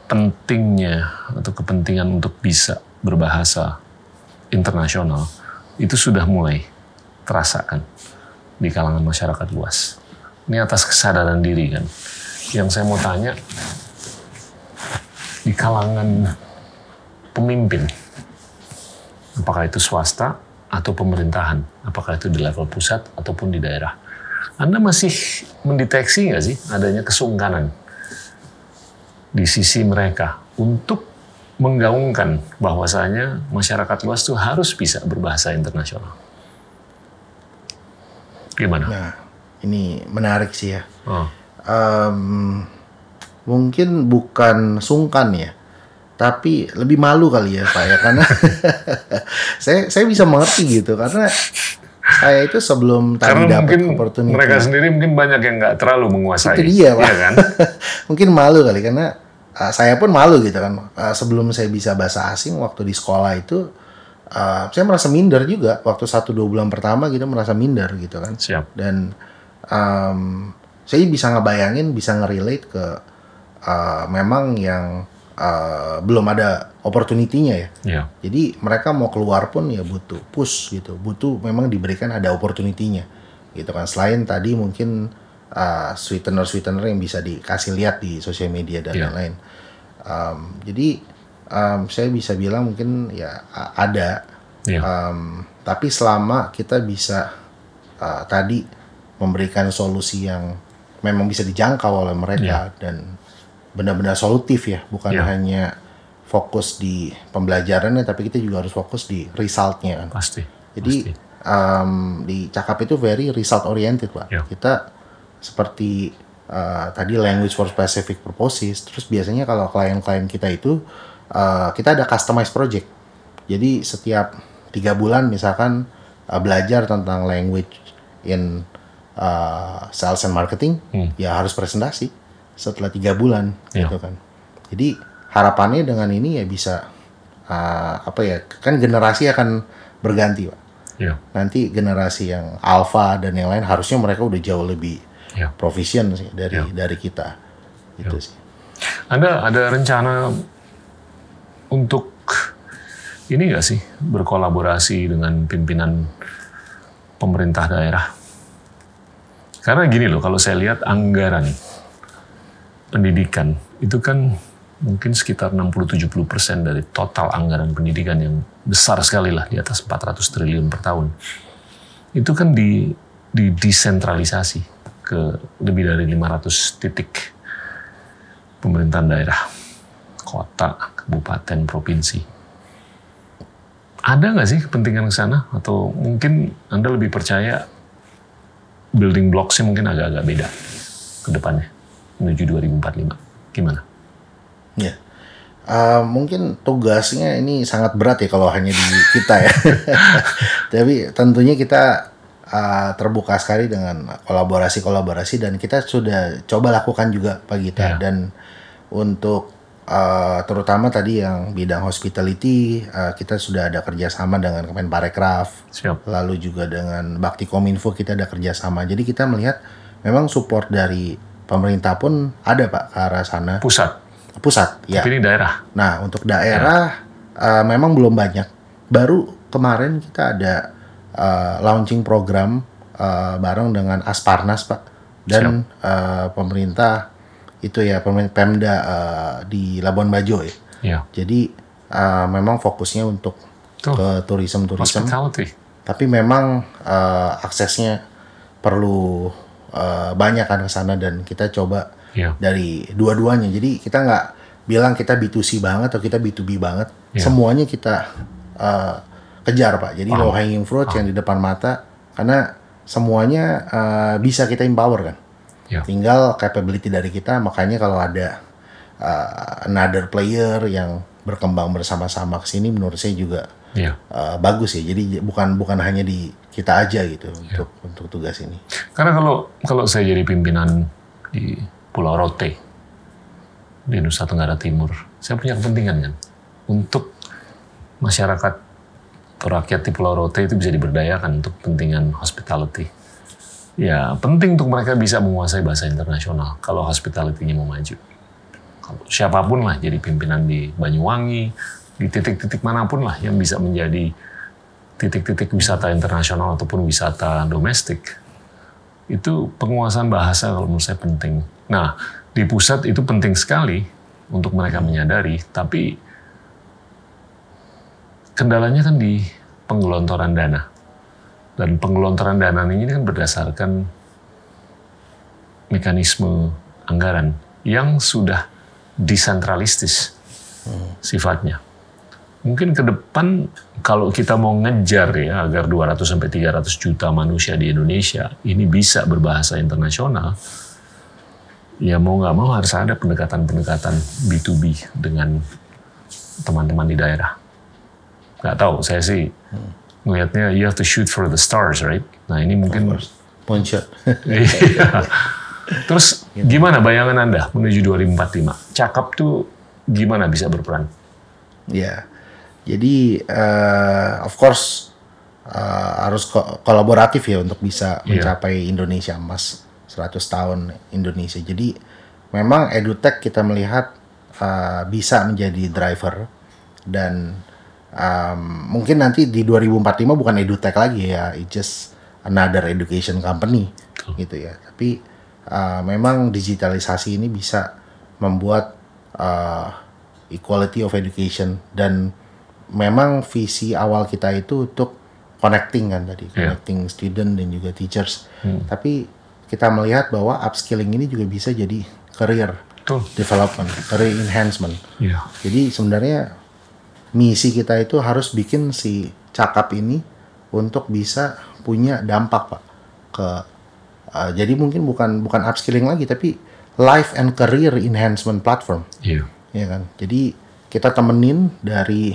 pentingnya atau kepentingan untuk bisa berbahasa internasional itu sudah mulai terasakan di kalangan masyarakat luas. Ini atas kesadaran diri kan. Yang saya mau tanya di kalangan pemimpin, apakah itu swasta atau pemerintahan, apakah itu di level pusat ataupun di daerah. Anda masih mendeteksi nggak sih adanya kesungkanan di sisi mereka untuk menggaungkan bahwasanya masyarakat luas itu harus bisa berbahasa internasional. Gimana? Nah, ini menarik sih ya. Oh, Em, mungkin bukan sungkan ya, tapi lebih malu kali ya Pak ya karena saya saya bisa mengerti gitu karena saya itu sebelum tadi dapat opportunity mereka sendiri mungkin banyak yang nggak terlalu menguasai. itu dia Pak. Iya kan? mungkin malu kali karena uh, saya pun malu gitu kan Uh, sebelum saya bisa bahasa asing waktu di sekolah itu uh, saya merasa minder juga waktu satu dua bulan pertama gitu merasa minder gitu kan Siap. dan um, saya bisa ngebayangin bisa ngerelate ke uh, memang yang uh, belum ada opportunity-nya ya Iya. jadi mereka mau keluar pun ya butuh push gitu, butuh memang diberikan ada opportunity-nya gitu kan. Selain tadi mungkin uh, sweetener-sweetener yang bisa dikasih lihat di sosial media dan Iya. lain-lain. Um, jadi um, saya bisa bilang mungkin ya ada, Iya. um, tapi selama kita bisa uh, tadi memberikan solusi yang memang bisa dijangkau oleh mereka dan benar-benar solutif ya, bukan Iya. hanya fokus di pembelajarannya, tapi kita juga harus fokus di resultnya kan. Pasti. Jadi Pasti. um, di cakap itu very result oriented pak. Ya. Kita seperti uh, tadi language for specific purposes. Terus biasanya kalau klien-klien kita itu uh, kita ada customized project. Jadi setiap tiga bulan misalkan uh, belajar tentang language in uh, sales and marketing, Hmm. ya harus presentasi setelah tiga bulan Ya. gitu kan. Jadi harapannya dengan ini ya bisa uh, apa ya kan generasi akan berganti pak Iya. nanti generasi yang alpha dan yang lain harusnya mereka udah jauh lebih Iya. proficient sih dari Ya. dari kita itu sih Anda ada rencana untuk ini nggak sih berkolaborasi dengan pimpinan pemerintah daerah? Karena gini loh, kalau saya lihat anggaran pendidikan itu kan mungkin sekitar 60-70 persen dari total anggaran pendidikan yang besar sekali lah di atas 400 triliun per tahun. Itu kan di, di ke lebih dari 500 titik pemerintahan daerah, kota, kabupaten, provinsi. Ada nggak sih kepentingan ke sana? Atau mungkin Anda lebih percaya building blocks-nya mungkin agak-agak beda ke depannya menuju 2045? Gimana? ya Uh, mungkin tugasnya ini sangat berat ya kalau hanya di kita ya tapi tentunya kita uh, terbuka sekali dengan kolaborasi-kolaborasi dan kita sudah coba lakukan juga Pak Gita Ya. dan untuk uh, terutama tadi yang bidang hospitality uh, kita sudah ada kerjasama dengan Kemenparekraf Siap. lalu juga dengan Bakti Kominfo kita ada kerjasama. Jadi kita melihat memang support dari pemerintah pun ada pak ke arah sana Pusat. pusat ya. Tapi ini daerah. Nah untuk daerah uh, memang belum banyak. Baru kemarin kita ada uh, launching program uh, bareng dengan Asparnas pak dan uh, pemerintah itu ya Pemda uh, di Labuan Bajo ya. Ya. Jadi uh, memang fokusnya untuk Tuh. ke tourism-tourism Hospitality. tapi memang eh, aksesnya perlu eh, banyak kan ke sana dan kita coba Ya. dari dua-duanya jadi kita nggak bilang kita B2C banget atau kita B2B banget Ya. semuanya kita eh, kejar pak jadi Paham. low hanging fruit yang di depan mata karena semuanya eh, bisa kita empower kan Ya. tinggal capability dari kita makanya kalau ada uh, another player yang berkembang bersama-sama ke sini menurut saya juga Ya. uh, bagus ya jadi bukan bukan hanya di kita aja gitu Ya. untuk untuk tugas ini Karena kalau kalau saya jadi pimpinan di Pulau Rote di Nusa Tenggara Timur, saya punya kepentingan kan untuk masyarakat atau rakyat di Pulau Rote itu bisa diberdayakan untuk kepentingan hospitality. Ya, penting untuk mereka bisa menguasai bahasa internasional kalau hospitality-nya mau maju. Kalau siapa pun lah jadi pimpinan di Banyuwangi, di titik-titik mana pun lah yang bisa menjadi titik-titik wisata internasional ataupun wisata domestik itu penguasaan bahasa kalau menurut saya penting. Nah, di pusat itu penting sekali untuk mereka menyadari, tapi kendalanya kan di penggelontoran dana. Dan penggelontoran dana ini kan berdasarkan mekanisme anggaran yang sudah desentralistis sifatnya. Mungkin ke depan kalau kita mau ngejar ya agar 200 sampai 300 juta manusia di Indonesia ini bisa berbahasa internasional, ya mau nggak mau harus ada pendekatan-pendekatan B2B dengan teman-teman di daerah. Nggak tahu, saya sih melihatnya you have to shoot for the stars, right? Nah ini mungkin Moonshot. Iya. Terus gimana bayangan Anda menuju 2045? Cakap tuh gimana bisa berperan? Ya, jadi eh, of course eh, harus ko- kolaboratif ya untuk bisa Iya. mencapai Indonesia emas 100 tahun Indonesia. Jadi memang edutech kita melihat eh, bisa menjadi driver dan um, mungkin nanti di 2045 bukan edutech lagi ya, it's just another education company gitu ya. Tapi uh, memang digitalisasi ini bisa membuat uh, equality of education dan memang visi awal kita itu untuk connecting kan tadi, Iya. connecting student dan juga teachers. Tapi kita melihat bahwa upskilling ini juga bisa jadi career Betul. development, career enhancement. Iya. Jadi sebenarnya misi kita itu harus bikin si cakap ini untuk bisa punya dampak pak ke uh, jadi mungkin bukan bukan upskilling lagi tapi life and career enhancement platform Iya. ya kan jadi kita temenin dari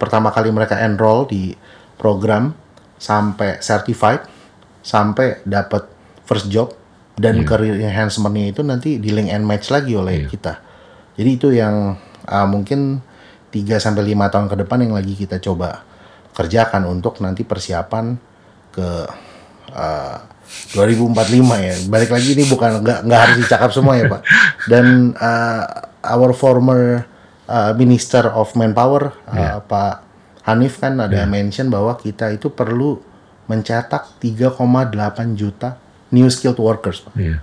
pertama kali mereka enroll di program sampai certified sampai dapat first job dan career enhancementnya itu nanti di link and match lagi oleh kita jadi itu yang uh, mungkin 3 sampai lima tahun ke depan yang lagi kita coba kerjakan untuk nanti persiapan ke uh, 2045 ya. Balik lagi ini bukan nggak nggak harus dicakap semua ya Pak. Dan uh, our former uh, Minister of Manpower uh, Pak Hanif kan ada mention bahwa kita itu perlu mencetak 3,8 juta new skilled workers Pak. Iya.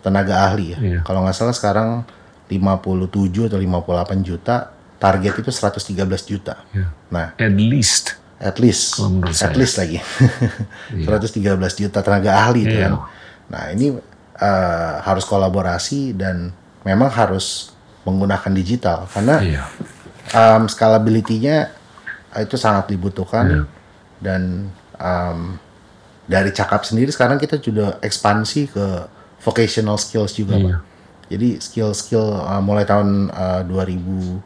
Tenaga ahli ya. Iya. Kalau nggak salah sekarang 57 atau 58 juta, target itu 113 juta. Iya. Nah, At least. at least at saya. least lagi 113 juta tenaga ahli itu Iya. kan nah ini eh, harus kolaborasi dan memang harus menggunakan digital karena Iya. um, scalability-nya uh, itu sangat Iya. dibutuhkan dan um, dari cakap sendiri sekarang kita sudah ekspansi ke vocational skills juga Iya. pak jadi skill-skill uh, mulai tahun uh, 2021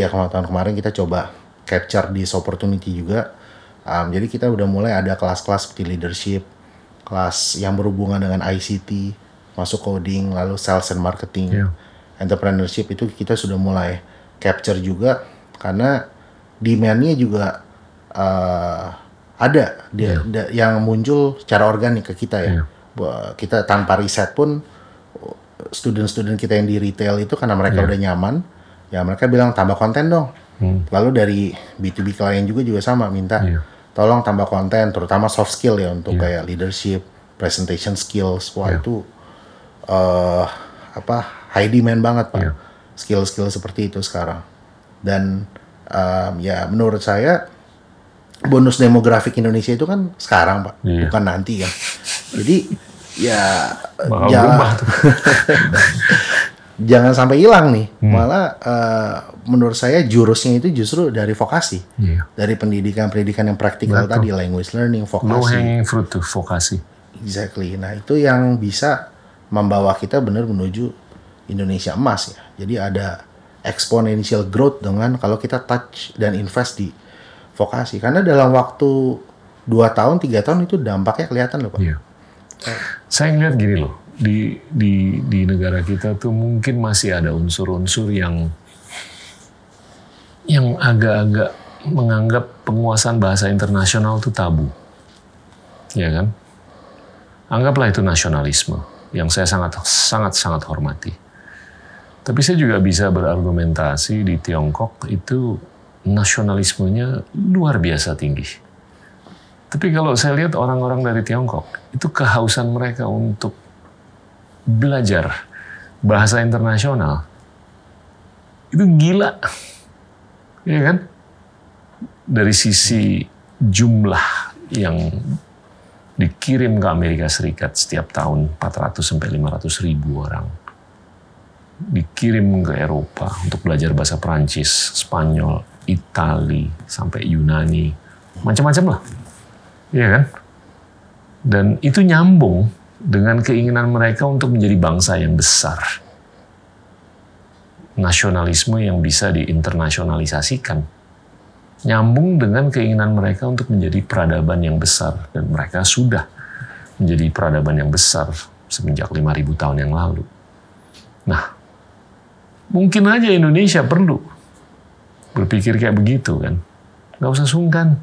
ya kemarin tahun kemarin kita coba capture this opportunity juga Um, jadi kita udah mulai ada kelas-kelas seperti leadership kelas yang berhubungan dengan ICT masuk coding lalu sales and marketing Iya. Entrepreneurship itu kita sudah mulai capture juga karena demand-nya juga uh, ada dia da- yang muncul secara organik ke kita ya. Bahwa Kita tanpa riset pun student-student kita yang di retail itu karena mereka Iya. udah nyaman, ya mereka bilang tambah konten dong. Lalu dari B2B klien juga juga sama minta Iya. tolong tambah konten terutama soft skill ya untuk kayak leadership, presentation skills. Wah Iya. itu eh apa high demand banget pak Iya. skill-skill seperti itu sekarang dan em, ya menurut saya bonus demografik Indonesia itu kan sekarang pak Iya. bukan nanti kan jadi ya jangan tuh. jangan sampai hilang nih Hmm. malah eh, menurut saya jurusnya itu justru dari vokasi Iya. dari pendidikan-pendidikan yang praktikal tadi language learning Low vokasi hanging fruit tuh vokasi. Exactly. Nah, itu yang bisa membawa kita benar menuju Indonesia emas ya. Jadi ada exponential growth dengan kalau kita touch dan invest di vokasi. Karena dalam waktu 2 tahun, tiga tahun itu dampaknya kelihatan loh, Pak. Iya. Saya ngeliat gini loh, di di di negara kita tuh mungkin masih ada unsur-unsur yang yang agak-agak menganggap penguasaan bahasa internasional itu tabu. Ya kan? Anggaplah itu nasionalisme yang saya sangat sangat sangat hormati. Tapi saya juga bisa berargumentasi di Tiongkok itu nasionalismenya luar biasa tinggi. Tapi kalau saya lihat orang-orang dari Tiongkok, itu kehausan mereka untuk belajar bahasa internasional itu gila. Iya kan? dari sisi jumlah yang dikirim ke Amerika Serikat setiap tahun 400 sampai 500 ribu orang dikirim ke Eropa untuk belajar bahasa Prancis, Spanyol, Itali, sampai Yunani, macam-macam lah, iya kan? Dan itu nyambung dengan keinginan mereka untuk menjadi bangsa yang besar, nasionalisme yang bisa diinternasionalisasikan, nyambung dengan keinginan mereka untuk menjadi peradaban yang besar, dan mereka sudah menjadi peradaban yang besar semenjak 5.000 tahun yang lalu. Nah, Mungkin aja Indonesia perlu berpikir kayak begitu kan. Gak usah sungkan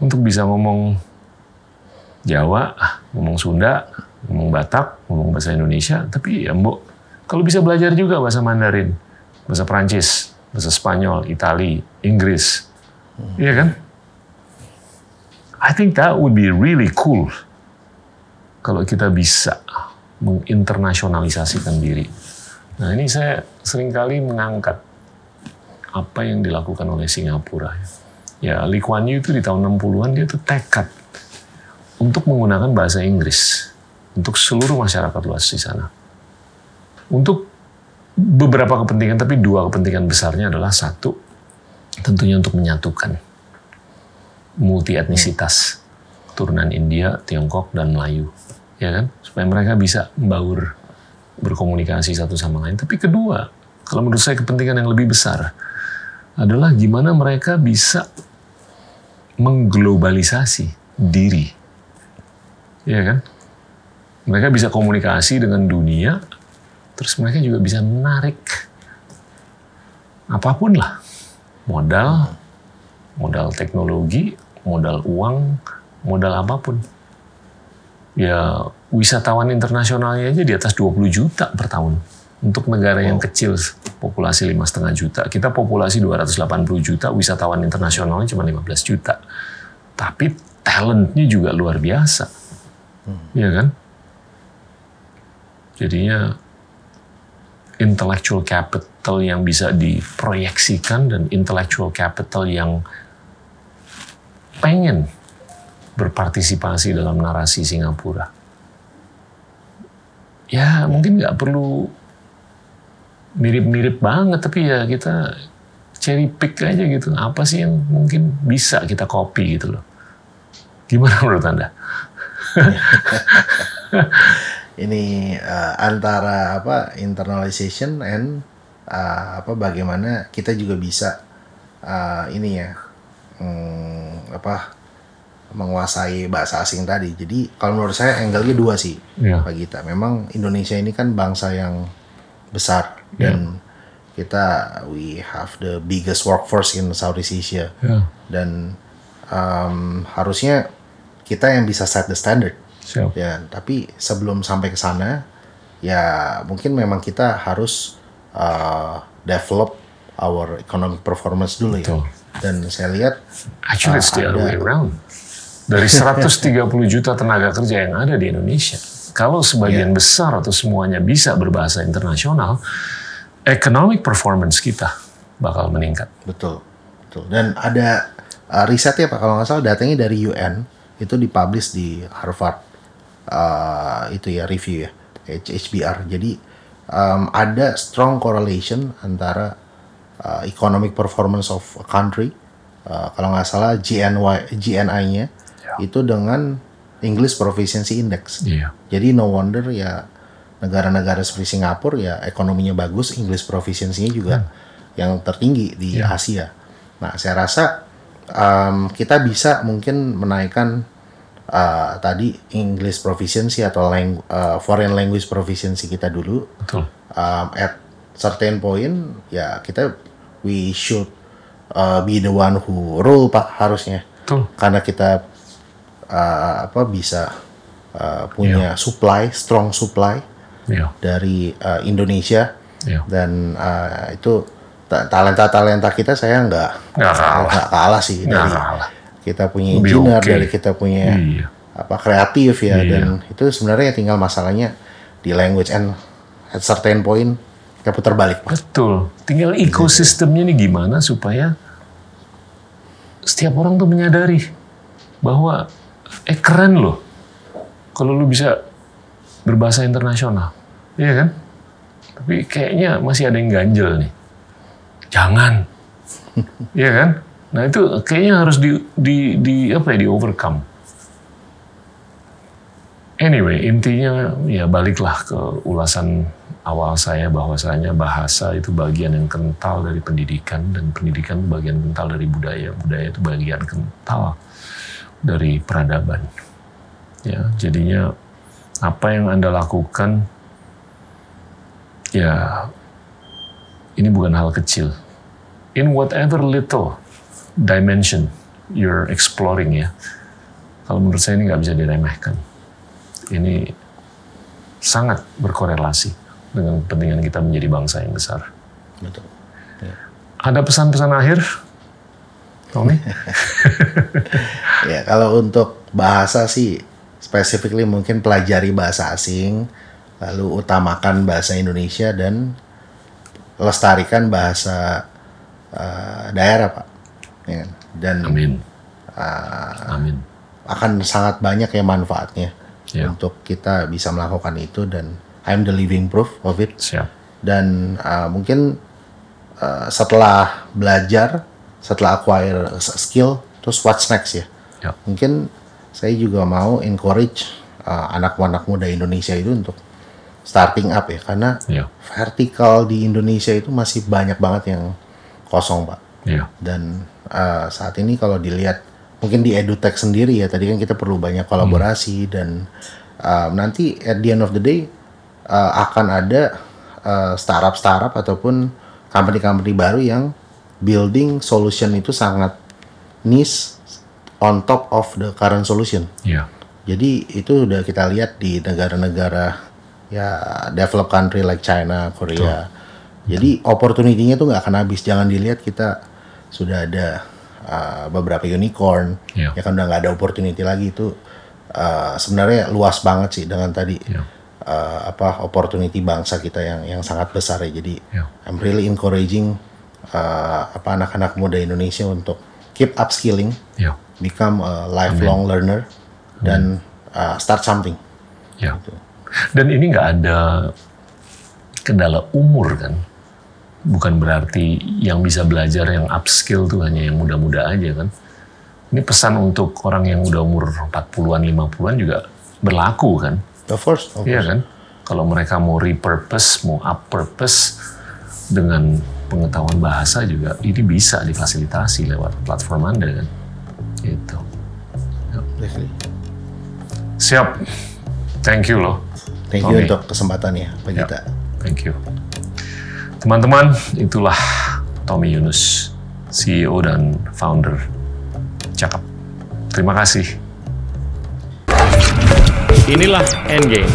untuk bisa ngomong Jawa, ngomong Sunda, ngomong Batak, ngomong bahasa Indonesia, tapi ya mbok kalau bisa belajar juga bahasa Mandarin, bahasa Prancis, bahasa Spanyol, Itali, Inggris. Iya kan? I think that would be really cool kalau kita bisa menginternasionalisasikan diri. Nah ini saya sering kali mengangkat apa yang dilakukan oleh Singapura. Ya, Lee Kuan Yew itu di tahun 60-an dia tuh tekad untuk menggunakan bahasa Inggris untuk seluruh masyarakat luas di sana. Untuk beberapa kepentingan, tapi dua kepentingan besarnya adalah satu, tentunya untuk menyatukan multi etnisitas keturunan India, Tiongkok, dan Melayu, ya kan? Supaya mereka bisa membaur berkomunikasi satu sama lain. Tapi kedua, kalau menurut saya kepentingan yang lebih besar adalah gimana mereka bisa mengglobalisasi diri. Ya kan? Mereka bisa komunikasi dengan dunia, terus mereka juga bisa menarik apa pun lah. Modal, modal teknologi, modal uang, modal apa pun. Ya wisatawan internasionalnya aja di atas 20 juta per tahun. Untuk negara yang kecil, populasi lima setengah juta. Kita populasi 280 juta, wisatawan internasionalnya cuma 15 juta. Tapi talentnya juga luar biasa. Hmm. Ya kan? Jadinya intellectual capital yang bisa diproyeksikan dan intellectual capital yang pengen berpartisipasi dalam narasi Singapura. Ya mungkin nggak perlu mirip-mirip banget tapi ya kita cherry pick aja gitu. Apa sih yang mungkin bisa kita copy gitu loh? Gimana menurut anda? Ini uh, antara apa internalization and uh, apa bagaimana kita juga bisa uh, ini ya um, apa menguasai bahasa asing tadi. Jadi kalau menurut saya angle-nya dua sih, yeah. Pak Gita. Memang Indonesia ini kan bangsa yang besar yeah. dan kita we have the biggest workforce in Southeast Asia yeah. dan um, harusnya kita yang bisa set the standard. Siap. Ya, tapi sebelum sampai ke sana, ya mungkin memang kita harus uh, develop our economic performance dulu ya. Betul. ya. Dan saya lihat actually uh, it's the other way around dari 130 juta tenaga kerja yang ada di Indonesia. Kalau sebagian yeah. besar atau semuanya bisa berbahasa internasional, economic performance kita bakal meningkat. Betul, betul. Dan ada uh, risetnya Pak, kalau nggak salah datanya dari UN itu dipublish di Harvard uh, itu ya review ya HBR. Jadi um, ada strong correlation antara uh, economic performance of a country uh, kalau nggak salah GNY GNI-nya itu dengan English Proficiency Index. Yeah. Jadi no wonder ya negara-negara seperti Singapura ya ekonominya bagus, English proficiency-nya juga hmm. yang tertinggi di yeah. Asia. Nah, saya rasa um, kita bisa mungkin menaikkan uh, tadi English proficiency atau lang uh, foreign language proficiency kita dulu. Betul. Um, at certain point ya kita we should uh, be the one who rule Pak harusnya. Betul. Karena kita uh, apa bisa uh, punya yeah. supply strong supply yeah. dari uh, Indonesia yeah. dan uh, itu talenta talenta kita saya nggak nggak kalah. kalah sih nggak dari kalah. kita punya engineer okay. dari kita punya yeah. apa kreatif ya yeah. dan itu sebenarnya tinggal masalahnya di language and at certain point kita putar balik betul tinggal ekosistemnya nih gimana supaya setiap orang tuh menyadari bahwa eh keren loh kalau lu bisa berbahasa internasional, iya kan? Tapi kayaknya masih ada yang ganjel nih. Jangan, iya kan? Nah itu kayaknya harus di, di, di apa ya di overcome. Anyway, intinya ya baliklah ke ulasan awal saya bahwasanya bahasa itu bagian yang kental dari pendidikan dan pendidikan itu bagian kental dari budaya, budaya itu bagian kental dari peradaban. Ya, jadinya apa yang Anda lakukan ya ini bukan hal kecil. In whatever little dimension you're exploring ya. Kalau menurut saya ini nggak bisa diremehkan. Ini sangat berkorelasi dengan kepentingan kita menjadi bangsa yang besar. Betul. Ada pesan-pesan akhir, Tommy? Ya, kalau untuk bahasa sih specifically mungkin pelajari bahasa asing, lalu utamakan bahasa Indonesia dan lestarikan bahasa uh, daerah, Pak. Ya, dan Amin. uh, Amin. akan sangat banyak ya manfaatnya Ya. untuk kita bisa melakukan itu dan I'm the living proof of it. Siap. dan uh, mungkin uh, setelah belajar setelah acquire skill terus what's next ya Ya. mungkin saya juga mau encourage uh, anak-anak muda Indonesia itu untuk starting up ya karena Ya. vertikal di Indonesia itu masih banyak banget yang kosong pak Ya. dan uh, saat ini kalau dilihat mungkin di edutech sendiri ya tadi kan kita perlu banyak kolaborasi dan uh, nanti at the end of the day uh, akan ada uh, startup startup ataupun company-company baru yang building solution itu sangat niche on top of the current solution Ya. jadi itu udah kita lihat di negara-negara ya developed country like China, Korea. Jadi opportunity-nya tuh nggak akan habis. Jangan dilihat kita sudah ada uh, beberapa unicorn, Iya. ya kan udah nggak ada opportunity lagi itu uh, sebenarnya luas banget sih dengan tadi Iya. uh, apa opportunity bangsa kita yang yang sangat besar ya. Jadi Iya. I'm really encouraging uh, apa anak-anak muda Indonesia untuk keep upskilling Ya. become a lifelong learner dan uh, start something. Ya. Dan ini nggak ada kendala umur kan. Bukan berarti yang bisa belajar yang upskill tuh hanya yang muda-muda aja kan. Ini pesan untuk orang yang udah umur 40-an, 50-an juga berlaku kan. Of course, of Iya course. kan? Kalau mereka mau repurpose, mau up purpose dengan pengetahuan bahasa juga ini bisa difasilitasi lewat platform Anda kan. Gitu. Definitely. Siap. Thank you loh. Thank you untuk kesempatannya, Pak Ya. Gita. Thank you. Teman-teman, itulah Tommy Yunus, CEO dan founder Cakep. Terima kasih. Inilah Endgame.